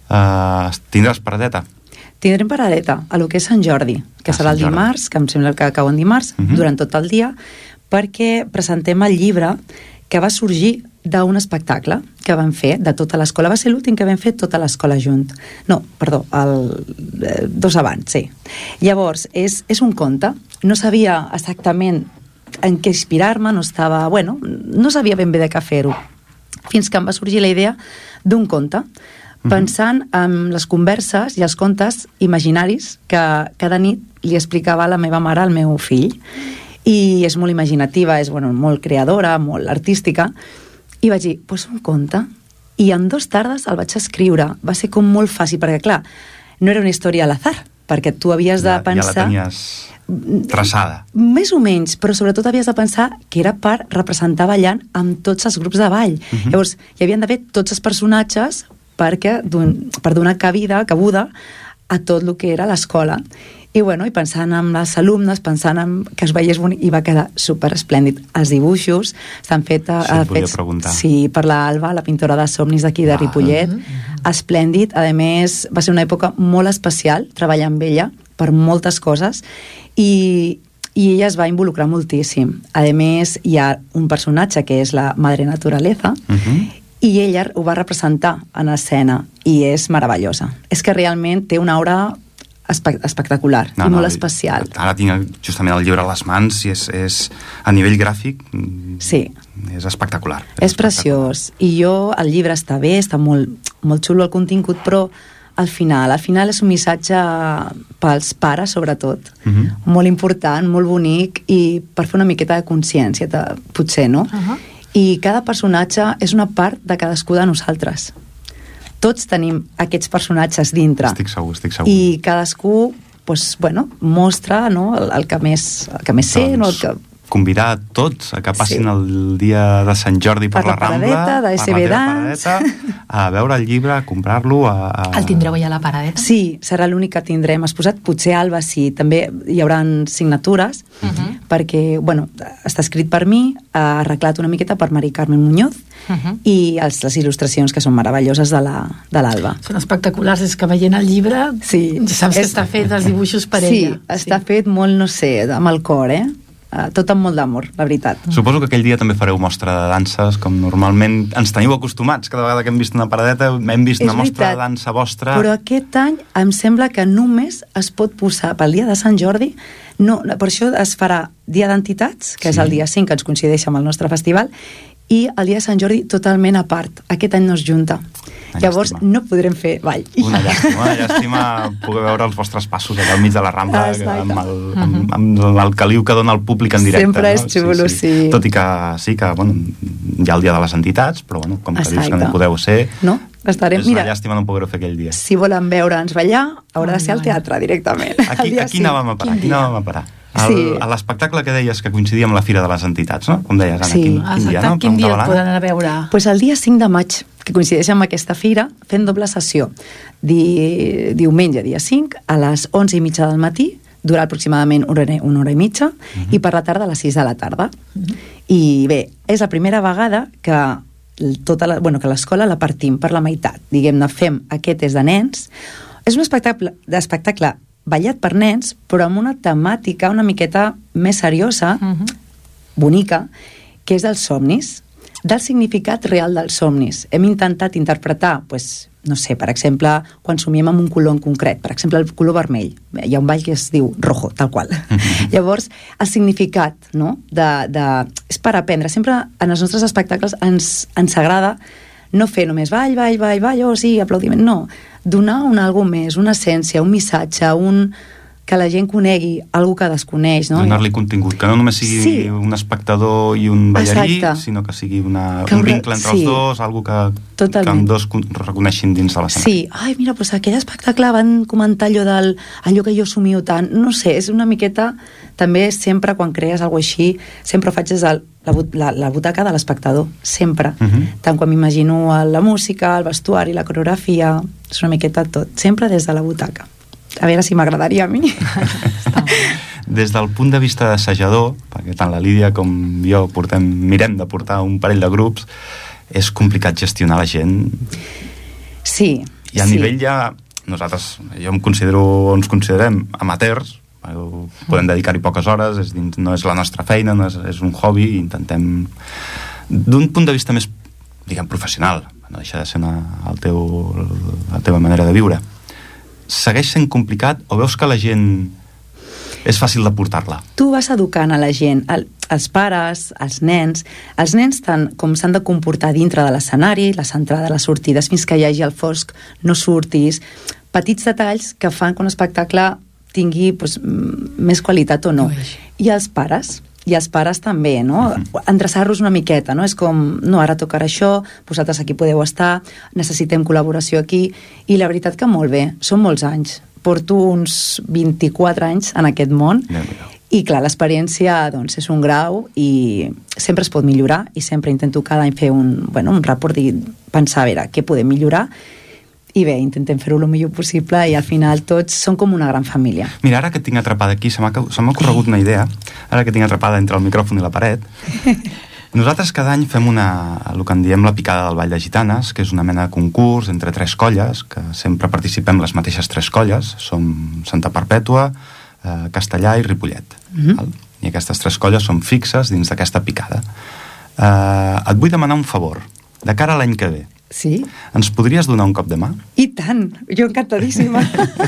Uh, tindràs paradeta. Tindrem paradeta a lo que és Sant Jordi, que Ah, serà el Sant Jordi. dimarts, que em sembla que cau en dimarts, Mhm. durant tot el dia, perquè presentem el llibre que va sorgir d'un espectacle que vam fer de tota l'escola. Va ser l'últim que vam fer tota l'escola junt. No, perdó, el, eh, dos abans, sí. Llavors, és, és un conte. No sabia exactament en què inspirar-me, no estava... Bueno, no sabia ben bé de què fer-ho. Fins que em va sorgir la idea d'un conte pensant en les converses i els contes imaginaris que cada nit li explicava la meva mare al meu fill i és molt imaginativa, és bueno, molt creadora, molt artística i vaig dir, pues un conte i en dues tardes el vaig escriure va ser com molt fàcil, perquè clar no era una història a l'azar, perquè tu havies de ja, pensar ja la tenies traçada. més o menys, però sobretot havies de pensar que era per representar ballant amb tots els grups de ball. Uh -huh. Llavors, hi havien d'haver tots els personatges perquè, don, per donar cabida, cabuda, a tot el que era l'escola. I, bueno, i pensant en les alumnes, pensant en que es veiés bonic, i va quedar super esplèndid. Els dibuixos estan fets, Això et volia fets preguntar. sí, per la Alba, la pintora de somnis d'aquí de Ah. Ripollet. Esplèndid, a més, va ser una època molt especial treballar amb ella per moltes coses i, i ella es va involucrar moltíssim. A més, hi ha un personatge que és la Madre Naturaleza Uh -huh. i ella ho va representar en escena i és meravellosa. És que realment té una aura espe espectacular i molt especial. Ara tinc justament el llibre a les mans i és, és a nivell gràfic mm, Sí. és espectacular. És espectacular. preciós. I jo, el llibre està bé, està molt, molt xulo el contingut, però al final, al final és un missatge pels pares, sobretot. Mhm. Molt important, molt bonic, i per fer una miqueta de consciència, de, potser, no? Ahà. I cada personatge és una part de cadascú de nosaltres. Tots tenim aquests personatges dintre. Estic segur, estic segur. I cadascú pues, bueno, mostra no, el, el que més, el que més sé, no, el que, convidar a tots a que passin Sí. el dia de Sant Jordi per, Per la la Rambla, de per la SB teva Dance. paradeta, a veure el llibre, a comprar-lo, a, a... El tindreu allà a la paradeta? Sí, serà l'únic que tindrem exposat. Potser, Alba, sí, també hi haurà signatures, uh -huh. perquè, bueno, està escrit per mi, ha arreglat una miqueta per Mari Carmen Muñoz, uh -huh. i els, les il·lustracions que són meravelloses de la- de l'Alba. Són espectaculars, és que veient el llibre Sí. saps que És- està fet els dibuixos per sí, ella. està fet molt, no sé, amb el cor, eh? Uh, tot amb molt d'amor, la veritat. Suposo que aquell dia també fareu mostra de danses, com normalment ens teniu acostumats. Cada vegada que hem vist una paradeta hem vist És una mostra veritat, de dansa vostra. Però aquest any em sembla que només es pot posar pel dia de Sant Jordi, no, per això es farà dia d'entitats, que sí. és el dia 5 que ens coincideix amb el nostre festival, i el dia de Sant Jordi totalment a part. Aquest any no es junta. Una Llavors llàstima. no podrem fer ball. Una llàstima, una llàstima poder veure els vostres passos allà al mig de la Rambla Exacte. amb el, amb, amb el caliu que dona el públic en directe. Sempre no? és xulo, sí. Tot i que sí que, bueno, hi ha el dia de les entitats, però bueno, com que dius que no Exacte. podeu ser, No, estarem... és Mira, una llàstima no poder-ho fer aquell dia. si volen veure'ns ballar, haurà de ser al teatre directament. El Aquí, aquí cinc. anàvem a parar, aquí anàvem a parar. El, Sí. A l'espectacle que deies que coincidia amb la Fira de les Entitats, no? Com deies, Anna, Sí. quin, quin dia, no? quin dia el poden anar a veure? pues el dia 5 de maig, que coincideix amb aquesta fira, fent doble sessió. Di, diumenge, dia 5, a les 11 i mitja del matí, durarà aproximadament una hora, una hora i mitja, i per la tarda a les 6 de la tarda. I bé, és la primera vegada que tota la, bueno, que l'escola la partim per la meitat. Diguem-ne, fem aquest és de nens. És un espectacle, d'espectacle ballat per nens, però amb una temàtica una miqueta més seriosa, bonica, que és dels somnis, del significat real dels somnis. Hem intentat interpretar, pues, no sé, per exemple, quan somiem amb un color en concret, per exemple, el color vermell. Hi ha un ball que es diu rojo, tal qual. Llavors, el significat, no?, de, de... és per aprendre. Sempre en els nostres espectacles ens, ens agrada no fer només ball, ball, ball, ball, oh, sí, aplaudiment, no. Donar un algo més, una essència, un missatge, un que la gent conegui algú que desconeix, no? Donar-li contingut, que no només sigui Sí. un espectador i un ballarí, Exacte. sinó que sigui una, Que un vincle entre sí. els dos, algo que, que Totalment. amb dos con- reconeixin dins de l'escenari. Sí, ai, mira, doncs aquell espectacle van comentar allò del allò que jo somio tant, no sé, és una miqueta també sempre quan crees alguna així, sempre ho faig des de la, bu- la, la butaca de l'espectador, sempre. Mhm. Tant quan m'imagino la música, el vestuari, la coreografia, és una miqueta tot, sempre des de la butaca. A veure si m'agradaria a mi. Des del punt de vista d'assajador, perquè tant la Lídia com jo portem, mirem de portar un parell de grups, és complicat gestionar la gent Sí, i a sí. nivell ja nosaltres, jo em considero ens considerem amateurs eh, podem dedicar-hi poques hores és dins, no és la nostra feina, no és, és un hobby i intentem d'un punt de vista més diguem professional no deixa de ser una, el teu, la teva manera de viure. Segueix sent complicat o veus que la gent és fàcil de portar-la? Tu vas educant a la gent, el, els pares, els nens, els nens tant com s'han de comportar dintre de l'escenari, les entrades, les sortides, fins que hi hagi el fosc, no surtis, petits detalls que fan que un espectacle tingui pues, mm, més qualitat o no. I els pares, i els pares també, no? Endreçar-los una miqueta, no? És com, no, ara tocarà això, vosaltres aquí podeu estar, necessitem col·laboració aquí, i la veritat que molt bé, són molts anys. Porto uns 24 anys en aquest món, i clar, l'experiència doncs, és un grau i sempre es pot millorar i sempre intento cada any fer un, bueno, un rapport i pensar a veure què podem millorar i bé, intentem fer-ho el millor possible i al final tots són com una gran família. Mira, ara que tinc atrapada aquí, se m'ha corregut una idea, ara que tinc atrapada entre el micròfon i la paret, nosaltres cada any fem una, el que en diem la picada del Ball de Gitanes, que és una mena de concurs entre tres colles, que sempre participem les mateixes tres colles, som Santa Perpètua, eh, Castellà i Ripollet. Mhm. val? I aquestes tres colles són fixes dins d'aquesta picada. Eh, et vull demanar un favor. De cara a l'any que ve, Sí? ens podries donar un cop de mà? I tant! Jo encantadíssima!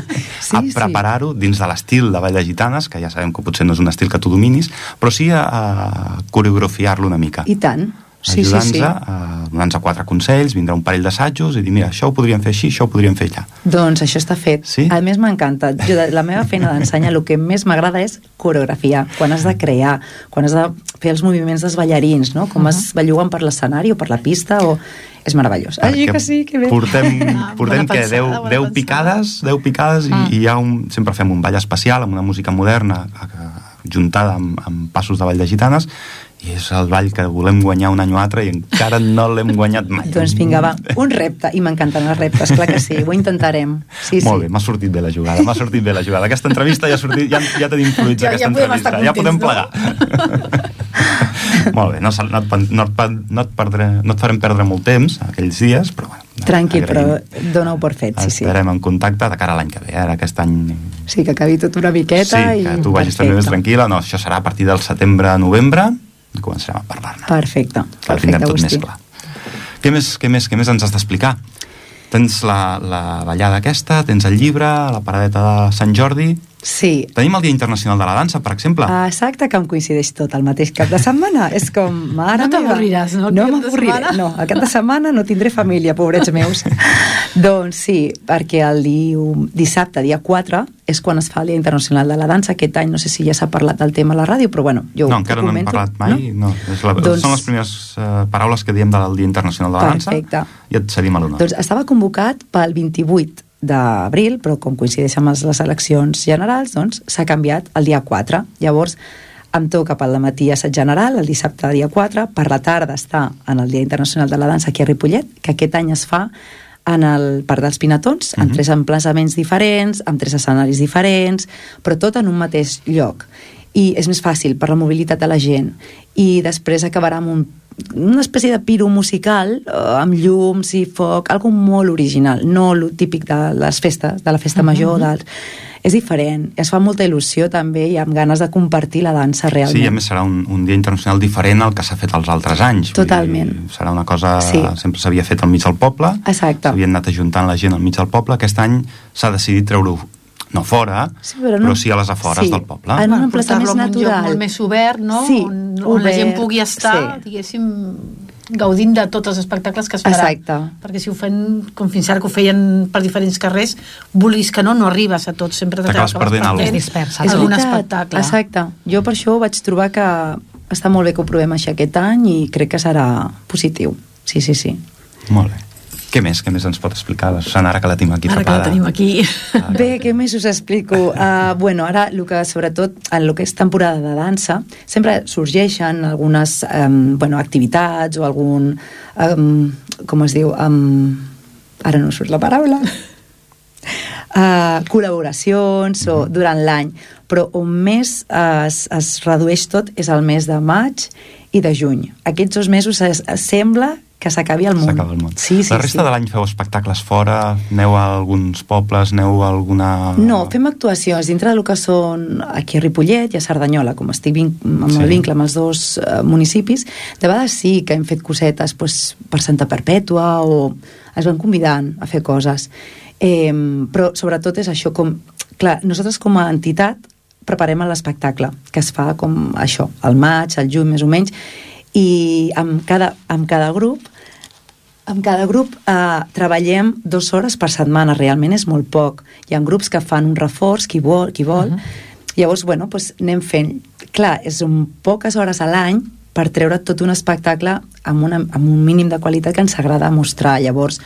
a preparar-ho dins de l'estil de Vall de Gitanes, que ja sabem que potser no és un estil que tu dominis, però sí a, a coreografiar-lo una mica. I tant! Sí, sí, sí. a donar-nos quatre consells, vindrà un parell d'assajos i dir, mira, això ho podríem fer així, això ho podríem fer allà. Doncs això està fet. Sí? A més m'encanta. Jo, la meva feina d'ensenyar el que més m'agrada és coreografia. Quan has de crear, quan has de fer els moviments dels ballarins, no? Com uh -huh. es belluguen per l'escenari o per la pista, o... És meravellós. Ai, que sí, que bé. Portem, Ah, portem que pensada, 10, bona 10 pensada. picades, 10 picades i, Ah. i hi ha un, sempre fem un ball especial amb una música moderna eh, juntada amb, amb passos de ball de gitanes i és el ball que volem guanyar un any o altre i encara no l'hem guanyat mai. Doncs vinga, va, un repte, i m'encanten els reptes, clar que sí, ho intentarem. Sí, Molt sí. bé, m'ha sortit bé la jugada, m'ha sortit bé la jugada. Aquesta entrevista ja ha sortit, ja, ja tenim fluits Ja- aquesta ja entrevista, estar ja podem contents, plegar. Molt bé, no, no, et, no, et, no, et perdré, no et farem perdre molt temps aquells dies, però bueno. Tranquil, però agraïm. dona-ho per fet, sí, sí. Estarem en contacte de cara a l'any que ve, ara aquest any... Sí, que acabi tot una miqueta sí, i... que tu vagis també més tranquil·la. No, això serà a partir del setembre-novembre començarem a parlar-ne. Perfecte, que perfecte, tot Agustí. més clar. Què més, què més, què més ens has d'explicar? Tens la, la ballada aquesta, tens el llibre, la paradeta de Sant Jordi... Sí, Tenim el Dia Internacional de la Dansa, per exemple. Ah, Exacte, que em coincideix tot el mateix cap de setmana. És com, mare No t'avorriràs, no, No m'avorriré, no. El cap de setmana no tindré família, pobrets meus. doncs sí, perquè el diu, dissabte, dia 4, és quan es fa el Dia Internacional de la Dansa. Aquest any no sé si ja s'ha parlat del tema a la ràdio, però bueno, jo no, ho encara no hem comento. parlat mai. No? És la, Doncs- Són les primeres uh, paraules que diem del Dia Internacional de la Perfecte. Dansa i et cedim a l'honor. Doncs estava convocat pel 28 d'abril, però com coincideix amb les- eleccions generals, doncs s'ha canviat el dia 4. Llavors, em toca pel matí assaig general, el dissabte dia 4, per la tarda està en el Dia Internacional de la Dansa aquí a Ripollet, que aquest any es fa en el Parc dels Pinatons, en Mhm. tres emplaçaments diferents, amb tres escenaris diferents, però tot en un mateix lloc. I és més fàcil per la mobilitat de la gent. I després acabarà amb un una espècie de piro musical eh, amb llums i foc, algo molt original, no el típic de les festes, de la festa major, dels... és diferent, es fa molta il·lusió també i amb ganes de compartir la dansa realment. Sí, a més serà un, un dia internacional diferent al que s'ha fet els altres anys. Vull Totalment. Dir, serà una cosa... Sí. Sempre s'havia fet al mig del poble. Exacte. S'havien anat ajuntant la gent al mig del poble. Aquest any s'ha decidit treure-ho no fora, Sí, però no- però sí a les afores Sí. del poble. En un emplaçament portar-lo en un lloc natural. molt més obert, no? Sí, on, on la gent obert, pugui estar, sí. diguéssim, gaudint de tots els espectacles que es faran. Exacte. Perquè si ho fan, com fins ara que ho feien per diferents carrers, vulguis que no, no arribes a tots. Sempre T'acabes perdent alguna És dispersa, És algun veritat, espectacle. Exacte. Jo per això vaig trobar que està molt bé que ho provem així aquest any i crec que serà positiu. Sí, sí, sí. Molt bé. Què més? Què més ens pot explicar la Susana, ara que la tenim aquí Ara que tapada? la tenim aquí. Bé, què més us explico? Uh, bueno, ara, el que, sobretot, en el que és temporada de dansa, sempre sorgeixen algunes um, bueno, activitats o algun... Um, com es diu? Um, ara no surt la paraula. Uh, col·laboracions o durant l'any, però on més uh, es, es redueix tot és el mes de maig i de juny. Aquests dos mesos es, es sembla que s'acabi el món. S'acaba el món. Sí, sí, la resta sí. de l'any feu espectacles fora? Neu a alguns pobles? Neu a alguna... No, fem actuacions dintre del que són aquí a Ripollet i a Cerdanyola, com estic vin amb Sí. el vincle amb els dos uh, municipis. De vegades sí que hem fet cosetes pues, per Santa Perpètua o es van convidant a fer coses. Eh, però sobretot és això com... Clar, nosaltres com a entitat preparem l'espectacle, que es fa com això, al maig, al juny més o menys, i amb cada, amb cada grup amb cada grup eh, treballem dues hores per setmana, realment és molt poc. Hi ha grups que fan un reforç, qui vol, qui vol. Uh -huh. Llavors, bueno, doncs anem fent... Clar, és un poques hores a l'any per treure tot un espectacle amb, una, amb un mínim de qualitat que ens agrada mostrar. Llavors,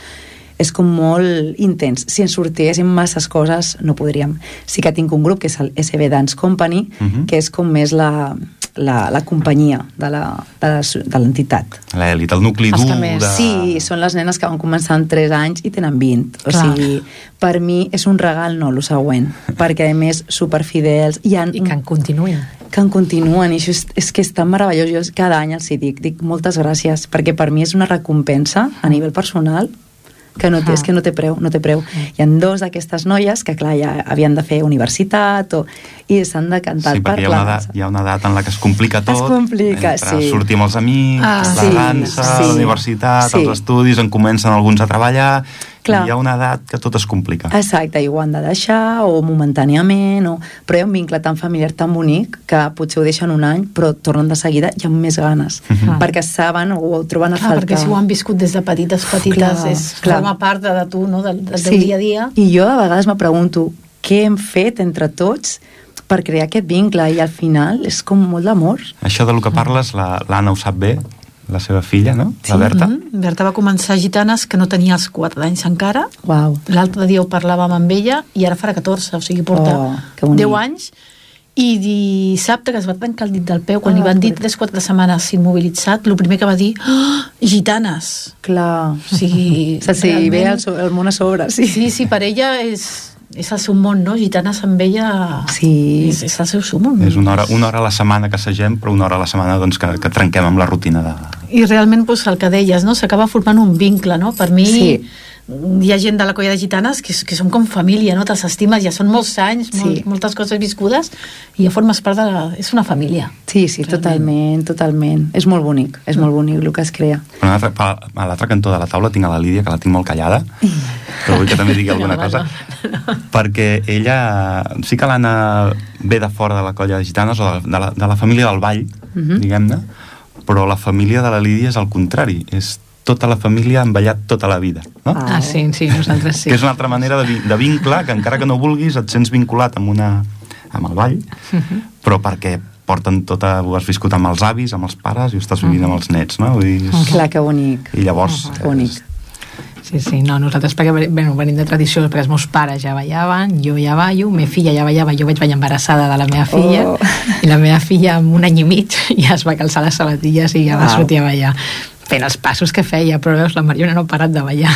és com molt intens. Si ens sortissin masses coses, no podríem. Sí que tinc un grup, que és el SB Dance Company, uh Mhm. -huh. que és com més la, la, la companyia de la- de la- de l'entitat. L'elit, el nucli dur de... Sí, són les nenes que van començar amb 3 anys i tenen 20. O Clar. sigui, per mi és un regal, no, el següent. perquè, a més, superfidels. Hi ha I que en continuïn. que en continuen i això és, és que és tan meravellós jo cada any els hi dic, dic moltes gràcies perquè per mi és una recompensa a nivell personal que no té, és que no té preu, no té preu. Hi ha dos d'aquestes noies que, clar, ja havien de fer universitat o, i s'han decantat Sí, per perquè hi ha, una la edat, dansa. hi ha una edat en la que es complica tot. Es complica, entre sí. Sortir amb els amics, Ah, la sí, dansa, sí. la universitat, Sí. els estudis, en comencen alguns a treballar, Clar. i hi ha una edat que tot es complica. Exacte, i ho han de deixar, o momentàniament, o... però hi ha un vincle tan familiar, tan bonic, que potser ho deixen un any, però tornen de seguida i amb més ganes, Mhm. perquè saben o ho troben a Clar, faltar. perquè si ho han viscut des de petites, petites, Clar, és, clar. forma part de, de tu, no? del, del teu dia a dia. I jo a vegades me pregunto què hem fet entre tots per crear aquest vincle i al final és com molt d'amor. Això de lo que parles, la- l'Anna ho sap bé, la seva filla, no? La Berta. Mhm. Berta va començar Gitanes que no tenia els 4 anys encara. Uau. L'altre dia ho parlàvem amb ella i ara farà 14, o sigui, porta Oh, que bonic. 10 anys. I dissabte, que es va tancar el dit del peu, quan Ah, li van dir pobret. 3-4 setmanes immobilitzat, el primer que va dir, oh, gitanes. Clar. O sigui, Se'ls sí, realment- ve el, so- el món a sobre, sí. Sí, sí, per ella és, és el seu món, no? Gitanes amb ella Sí. és, és el seu sumó. És una hora, una hora a la setmana que assagem, però una hora a la setmana doncs, que, que trenquem amb la rutina de... I realment, doncs, el que deies, no? s'acaba formant un vincle, no? Per mi, Sí. Hi ha gent de la colla de gitanes que, que som com família, no? Te'ls estimes, ja són molts anys, Sí. molt, moltes coses viscudes, i ja formes part de la... És una família. Sí, sí, totalment, totalment. És molt bonic, és molt bonic el que es crea. A l'altre cantó de la taula tinc a la Lídia, que la tinc molt callada, però vull que també digui alguna cosa, perquè ella, sí que l'Anna ve de fora de la colla de gitanes o de la, de la, de la família del Vall, Mhm. diguem-ne, però la família de la Lídia és el contrari, és tota la família han ballat tota la vida, no? Ah. Sí, sí, nosaltres sí. que és una altra manera de, de vincle, que encara que no vulguis et sents vinculat amb, una, amb el ball, Mhm. però perquè porten tota, ho has viscut amb els avis, amb els pares i ho estàs vivint amb els nets, no? Vull dir, és- Clar, que bonic. I llavors... Que bonic. Sí, sí, no, nosaltres perquè bueno, venim de tradició, perquè els meus pares ja ballaven, jo ja ballo, me filla ja ballava, jo vaig ballar embarassada de la meva filla, Oh. i la meva filla amb un any i mig ja es va calçar les sabatilles i ja va Uau. sortir a ballar fent els passos que feia, però veus, la Mariona no ha parat de ballar.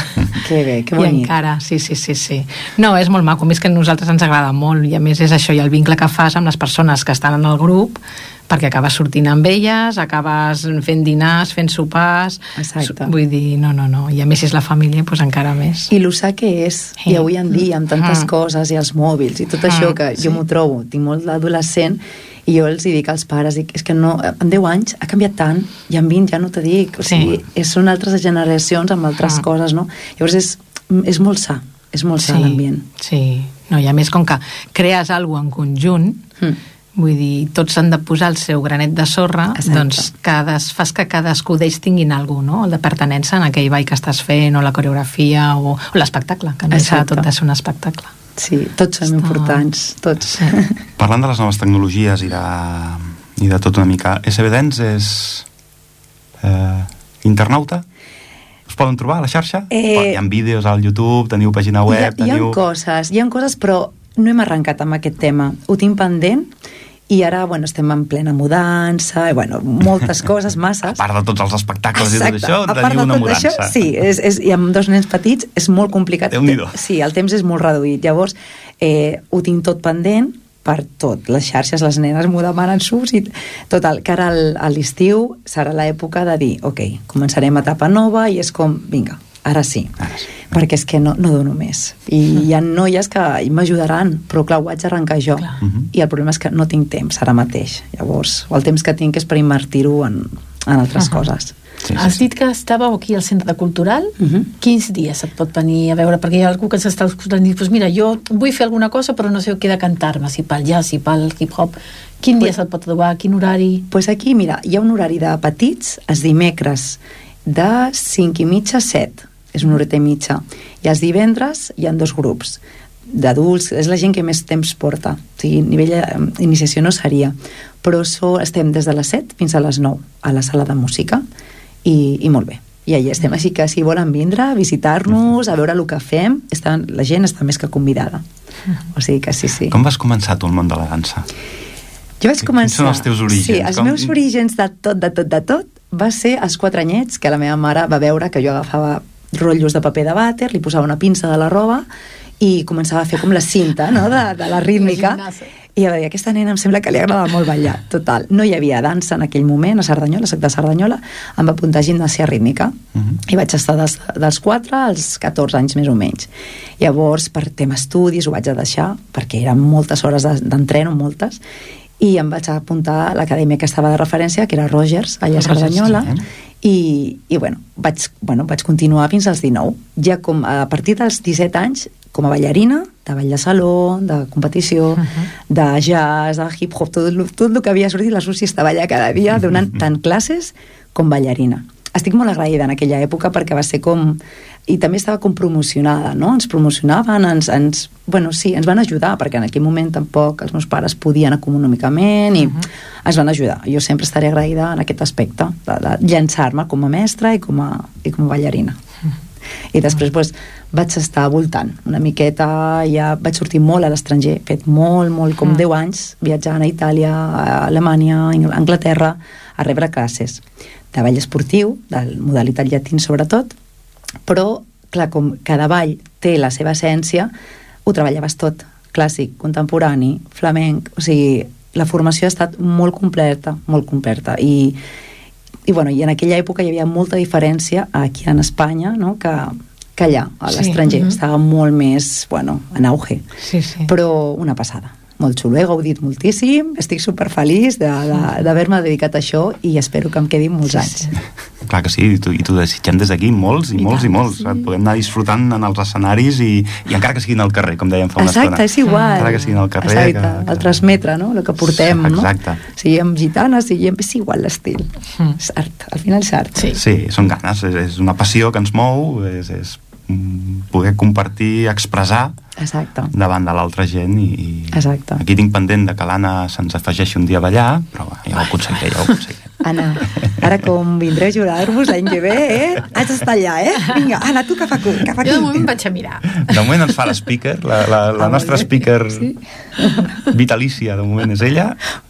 Que bé, que I bonic. encara, sí, sí, sí, sí. No, és molt maco, més que a nosaltres ens agrada molt, i a més és això, i el vincle que fas amb les persones que estan en el grup, perquè acabes sortint amb elles, acabes fent dinars, fent sopars... Exacte. Vull dir, no, no, no. I a més, si és la família, doncs encara més. I l'usar que és, Sí. i avui en dia, amb tantes Mm. coses, i els mòbils, i tot Mm, això, que sí. jo m'ho trobo, tinc molt d'adolescent, i jo els hi dic als pares, dic, és que no, en 10 anys ha canviat tant, i en 20 ja no te dic, o Sí. sigui, és, són altres generacions amb altres Mm. coses, no? Llavors és, és molt sa, és molt sa l'ambient. Sí, no, i a més, com que crees alguna en conjunt, Mm. vull dir, tots han de posar el seu granet de sorra, Exacte. doncs cada, fas que cadascú d'ells tinguin alguna no? El de pertenença en aquell ball que estàs fent, o la coreografia, o, o l'espectacle, que no deixa Exacte. tot de ser un espectacle. Sí, tots són Està- importants, tots. Sí. Parlant de les noves tecnologies i de, i de tot una mica, SB Dance és eh, internauta? Us poden trobar a la xarxa? Eh, Hi ha vídeos al YouTube, teniu pàgina web, hi, ha, hi teniu... ha coses, hi ha coses, però no hem arrencat amb aquest tema. Ho tinc pendent i ara bueno, estem en plena mudança, i, bueno, moltes coses, masses. A part de tots els espectacles i tot això, a part de una tot això, mudança. sí, és, és, i amb dos nens petits és molt complicat. Sí, el temps és molt reduït. Llavors, eh, ho tinc tot pendent per tot. Les xarxes, les nenes m'ho demanen sus i total, que ara al- a l'estiu serà l'època de dir, ok, començarem etapa nova i és com, vinga, ara sí. Ara sí. Perquè és que no, no dono més. I hi ha noies que m'ajudaran, però clar, ho haig d'arrencar jo. Clar. Mhm. I el problema és que no tinc temps ara mateix. Llavors, el temps que tinc és per invertir-ho en, en altres Ahà. coses. Sí, sí, Has dit que estàveu aquí al centre cultural. Mhm. Quins dies et pot venir a veure? Perquè hi ha algú que ens està escoltant i diu, pues mira, jo vull fer alguna cosa però no sé què de cantar-me, si pel jazz, si pel hip-hop. Quin dia se't pot trobar? Quin horari? pues aquí, mira, hi ha un horari de petits, els dimecres, de 5 i mitja a 7, és una horeta i mitja. I els divendres hi han dos grups d'adults, és la gent que més temps porta. O sigui, nivell d'iniciació no seria. Però so, estem des de les 7 fins a les 9 a la sala de música i, i molt bé. I allà estem, així que si volen vindre, visitar-nos, a veure el que fem, està, la gent està més que convidada. O sigui que sí, sí. Com vas començar tu el món de la dansa? Jo vaig Quins començar... són els teus orígens? Sí, els Com- meus orígens de tot, de tot, de tot, va ser als quatre anyets que la meva mare va veure que jo agafava rotllos de paper de vàter, li posava una pinça de la roba i començava a fer com la cinta no? de, de la rítmica. La. I ella va dir, aquesta nena em sembla que li agrada molt ballar. Total, no hi havia dansa en aquell moment a Cerdanyola, soc de Cerdanyola, em va apuntar a gimnàsia rítmica Mhm. i vaig estar des, dels 4 als 14 anys més o menys. Llavors, per tema estudis, ho vaig a deixar, perquè eren moltes hores de- d'entreno, moltes, i em vaig apuntar a l'acadèmia que estava de referència, que era Rogers, allà a Cerdanyola, sí. I, i bueno, vaig, bueno, vaig continuar fins als 19. Ja com a partir dels 17 anys, com a ballarina, de ball de saló, de competició, uh -huh. de jazz, de hip-hop, tot, tot el que havia sortit, la Susi estava allà cada dia donant tant classes com ballarina. estic molt agraïda en aquella època perquè va ser com i també estava com promocionada, no? Ens promocionaven, ens, ens, bueno, sí, ens van ajudar, perquè en aquell moment tampoc els meus pares podien econòmicament i uh -huh. ens van ajudar. Jo sempre estaré agraïda en aquest aspecte, de, de llançar-me com a mestra i com a, i com a ballarina. Uh -huh. I després pues, vaig estar voltant una miqueta, ja vaig sortir molt a l'estranger, he fet molt, molt, com uh -huh. 10 anys, viatjant a Itàlia, a Alemanya, a Anglaterra, a rebre classes de ball esportiu, de modalitat llatín sobretot, però, clar, com cada ball té la seva essència, ho treballaves tot, clàssic, contemporani, flamenc, o sigui, la formació ha estat molt completa, molt completa, i, i, bueno, i en aquella època hi havia molta diferència aquí en Espanya, no?, que, que allà, a l'estranger, sí, uh -huh. estava molt més, bueno, en auge. Sí, sí. Però una passada molt xulo, he gaudit moltíssim, estic superfeliç d'haver-me dedicat a això i espero que em quedin molts anys. Sí. Clar que sí, i t'ho tu desitgem des d'aquí molts i, I molts i molts. Sí. Podem anar disfrutant en els escenaris i, i encara que siguin al carrer, com dèiem fa una Exacte, estona. és igual. Encara que siguin al carrer. Exacte, que, que... el transmetre, no?, el que portem, Exacte. no? Siguem gitanes, siguem... És igual l'estil. Mm. És art, al final és art. Sí, sí són ganes, és, és una passió que ens mou, és, és poder compartir, expressar Exacte. davant de l'altra gent i, i Exacte. aquí tinc pendent de que l'Anna se'ns afegeixi un dia a ballar però ja ho aconseguiré, ja ho aconseguiré Anna, ara com vindré a ajudar-vos l'any que ve, eh? Has d'estar allà, eh? Vinga, Anna, tu cap, aquí, cap aquí. Jo de moment vaig a mirar. De moment ens fa l'speaker, la, la, la Ah, nostra speaker Sí. vitalícia, de moment és ella.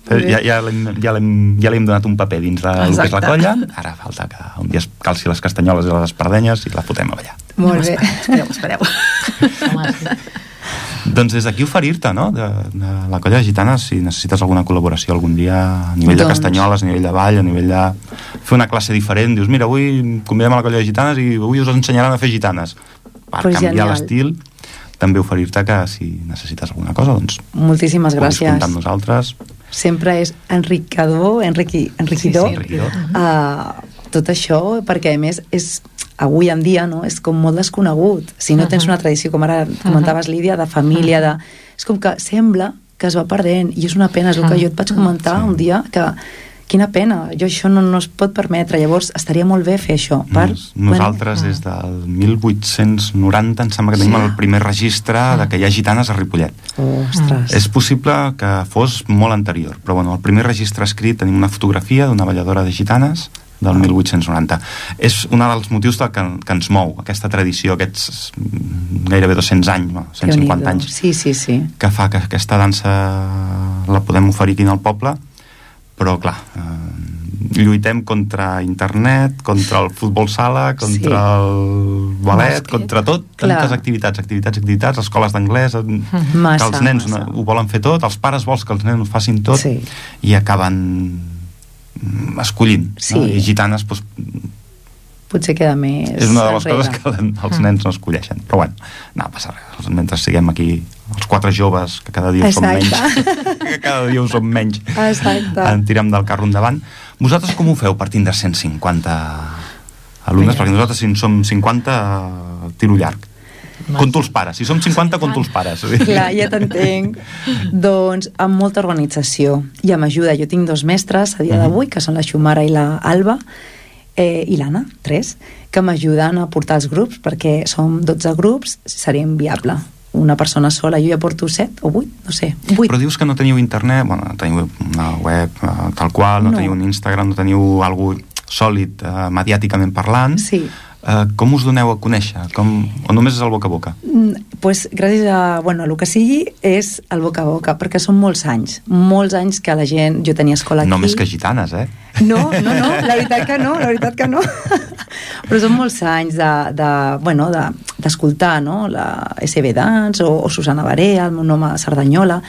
Ja, ja l'hem ja ja li hem donat un paper dins de, que és la colla. Ara falta que un dia es calci les castanyoles i les espardenyes i la fotem a ballar. Molt bé. Espereu, espereu. Home, sí. Doncs des d'aquí oferir-te, no?, de, de la colla de gitanes, si necessites alguna col·laboració algun dia a nivell de Doncs- castanyoles, a nivell de ball, a nivell de fer una classe diferent, dius, mira, avui convidem a la colla de gitanes i avui us ensenyaran a fer gitanes. Per Pues canviar l'estil, també oferir-te que si necessites alguna cosa, doncs Moltíssimes pots gràcies. comptar amb nosaltres. Sempre és enriquidor, enriqui, enriquidor, Sí, sí, enriquidor. uh, tot això, perquè a més és avui en dia no? és com molt desconegut. Si no tens una tradició, com ara comentaves Lídia de família, de... és com que sembla que es va perdent i és una pena, és el que jo et vaig comentar un dia que quina pena, jo això no, no es pot permetre. Llavors estaria molt bé fer això per, Nos, nosaltres des del 1890 em sembla que tenim Sí. el primer registre de que hi ha gitanes a Ripollet. ostres, És possible que fos molt anterior, però bueno, el primer registre escrit tenim una fotografia d'una balladora de gitanes del 1890. És un dels motius del que, que ens mou, aquesta tradició, aquests mm, gairebé 200 anys, no? 150 Déu-n'hi-do. anys, sí, sí, sí que fa que aquesta dansa la podem oferir aquí al poble, però clar, eh, lluitem contra internet, contra el futbol sala, contra Sí. el ballet, Bàsquet. contra tot, Clar. tantes activitats, activitats, activitats, escoles d'anglès, eh, que els nens massa. ho volen fer tot, els pares vols que els nens ho facin tot Sí. i acaben escollint. Sí. No? I gitanes, doncs, potser queda més és una de les enrere. coses que els nens no escolleixen. Però bueno, no passa res. Mentre siguem aquí, els quatre joves, que cada dia ho som menys, Exacte. que cada dia ho som menys, Exacte. en tirem del carro endavant. Vosaltres com ho feu per tindre 150 alumnes? Perquè nosaltres, si en som 50, tiro llarg. Conto els pares. Si som 50, conto els pares. Clar, ja t'entenc. doncs amb molta organització i amb ajuda. Jo tinc dos mestres a dia d'avui, que són la Xumara i la Alba, eh, i l'Anna, tres, que m'ajuden a portar els grups, perquè som 12 grups, seria inviable. Una persona sola, jo ja porto 7 o 8, no sé, 8. Però dius que no teniu internet, bueno, teniu una web eh, tal qual, no, No. teniu un Instagram, no teniu algú sòlid eh, mediàticament parlant. Sí. Eh, com us doneu a conèixer? Com, o només és el boca a boca? Mm, pues, gràcies a, bueno, a el que sigui és el boca a boca, perquè són molts anys, molts anys que la gent, jo tenia escola aquí... No més que gitanes, eh? No, no, no, la veritat que no, la veritat que no. Però són molts anys de, de, bueno, de, d'escoltar no? la SB Dance o, o Susana Barea, el meu nom a Cerdanyola,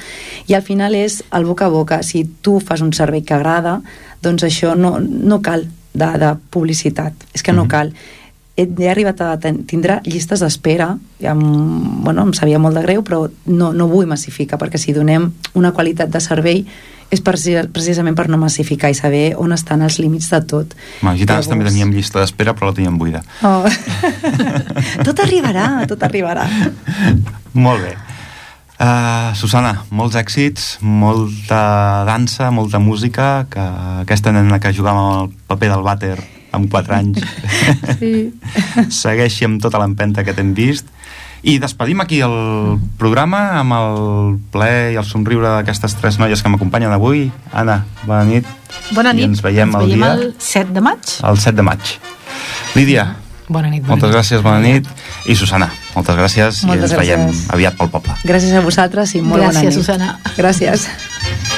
i al final és el boca a boca. Si tu fas un servei que agrada, doncs això no, no cal de, de publicitat, és que no Mhm. cal he, arribat a tindre llistes d'espera em, bueno, em sabia molt de greu però no, no vull massificar perquè si donem una qualitat de servei és preci- precisament per no massificar i saber on estan els límits de tot Home, gitanes Llavors- també teníem llista d'espera, però la teníem buida. oh. tot arribarà tot arribarà Molt bé. Uh, Susana, molts èxits, molta dansa, molta música, que aquesta nena que jugava amb el paper del vàter amb 4 anys. Sí. Segueixi amb tota l'empenta que t'hem vist. I despedim aquí el programa amb el ple i el somriure d'aquestes tres noies que m'acompanyen avui. Anna, bona nit. Bona nit. I ens veiem, ens el veiem dia... el 7 de maig. El 7 de maig. Lídia, Bona nit. Bona moltes nit. gràcies, bona nit. I Susana, moltes gràcies Moltes i ens veiem gràcies. aviat pel poble. Gràcies a vosaltres i molt Gràcies, bona nit. Susana. Gràcies.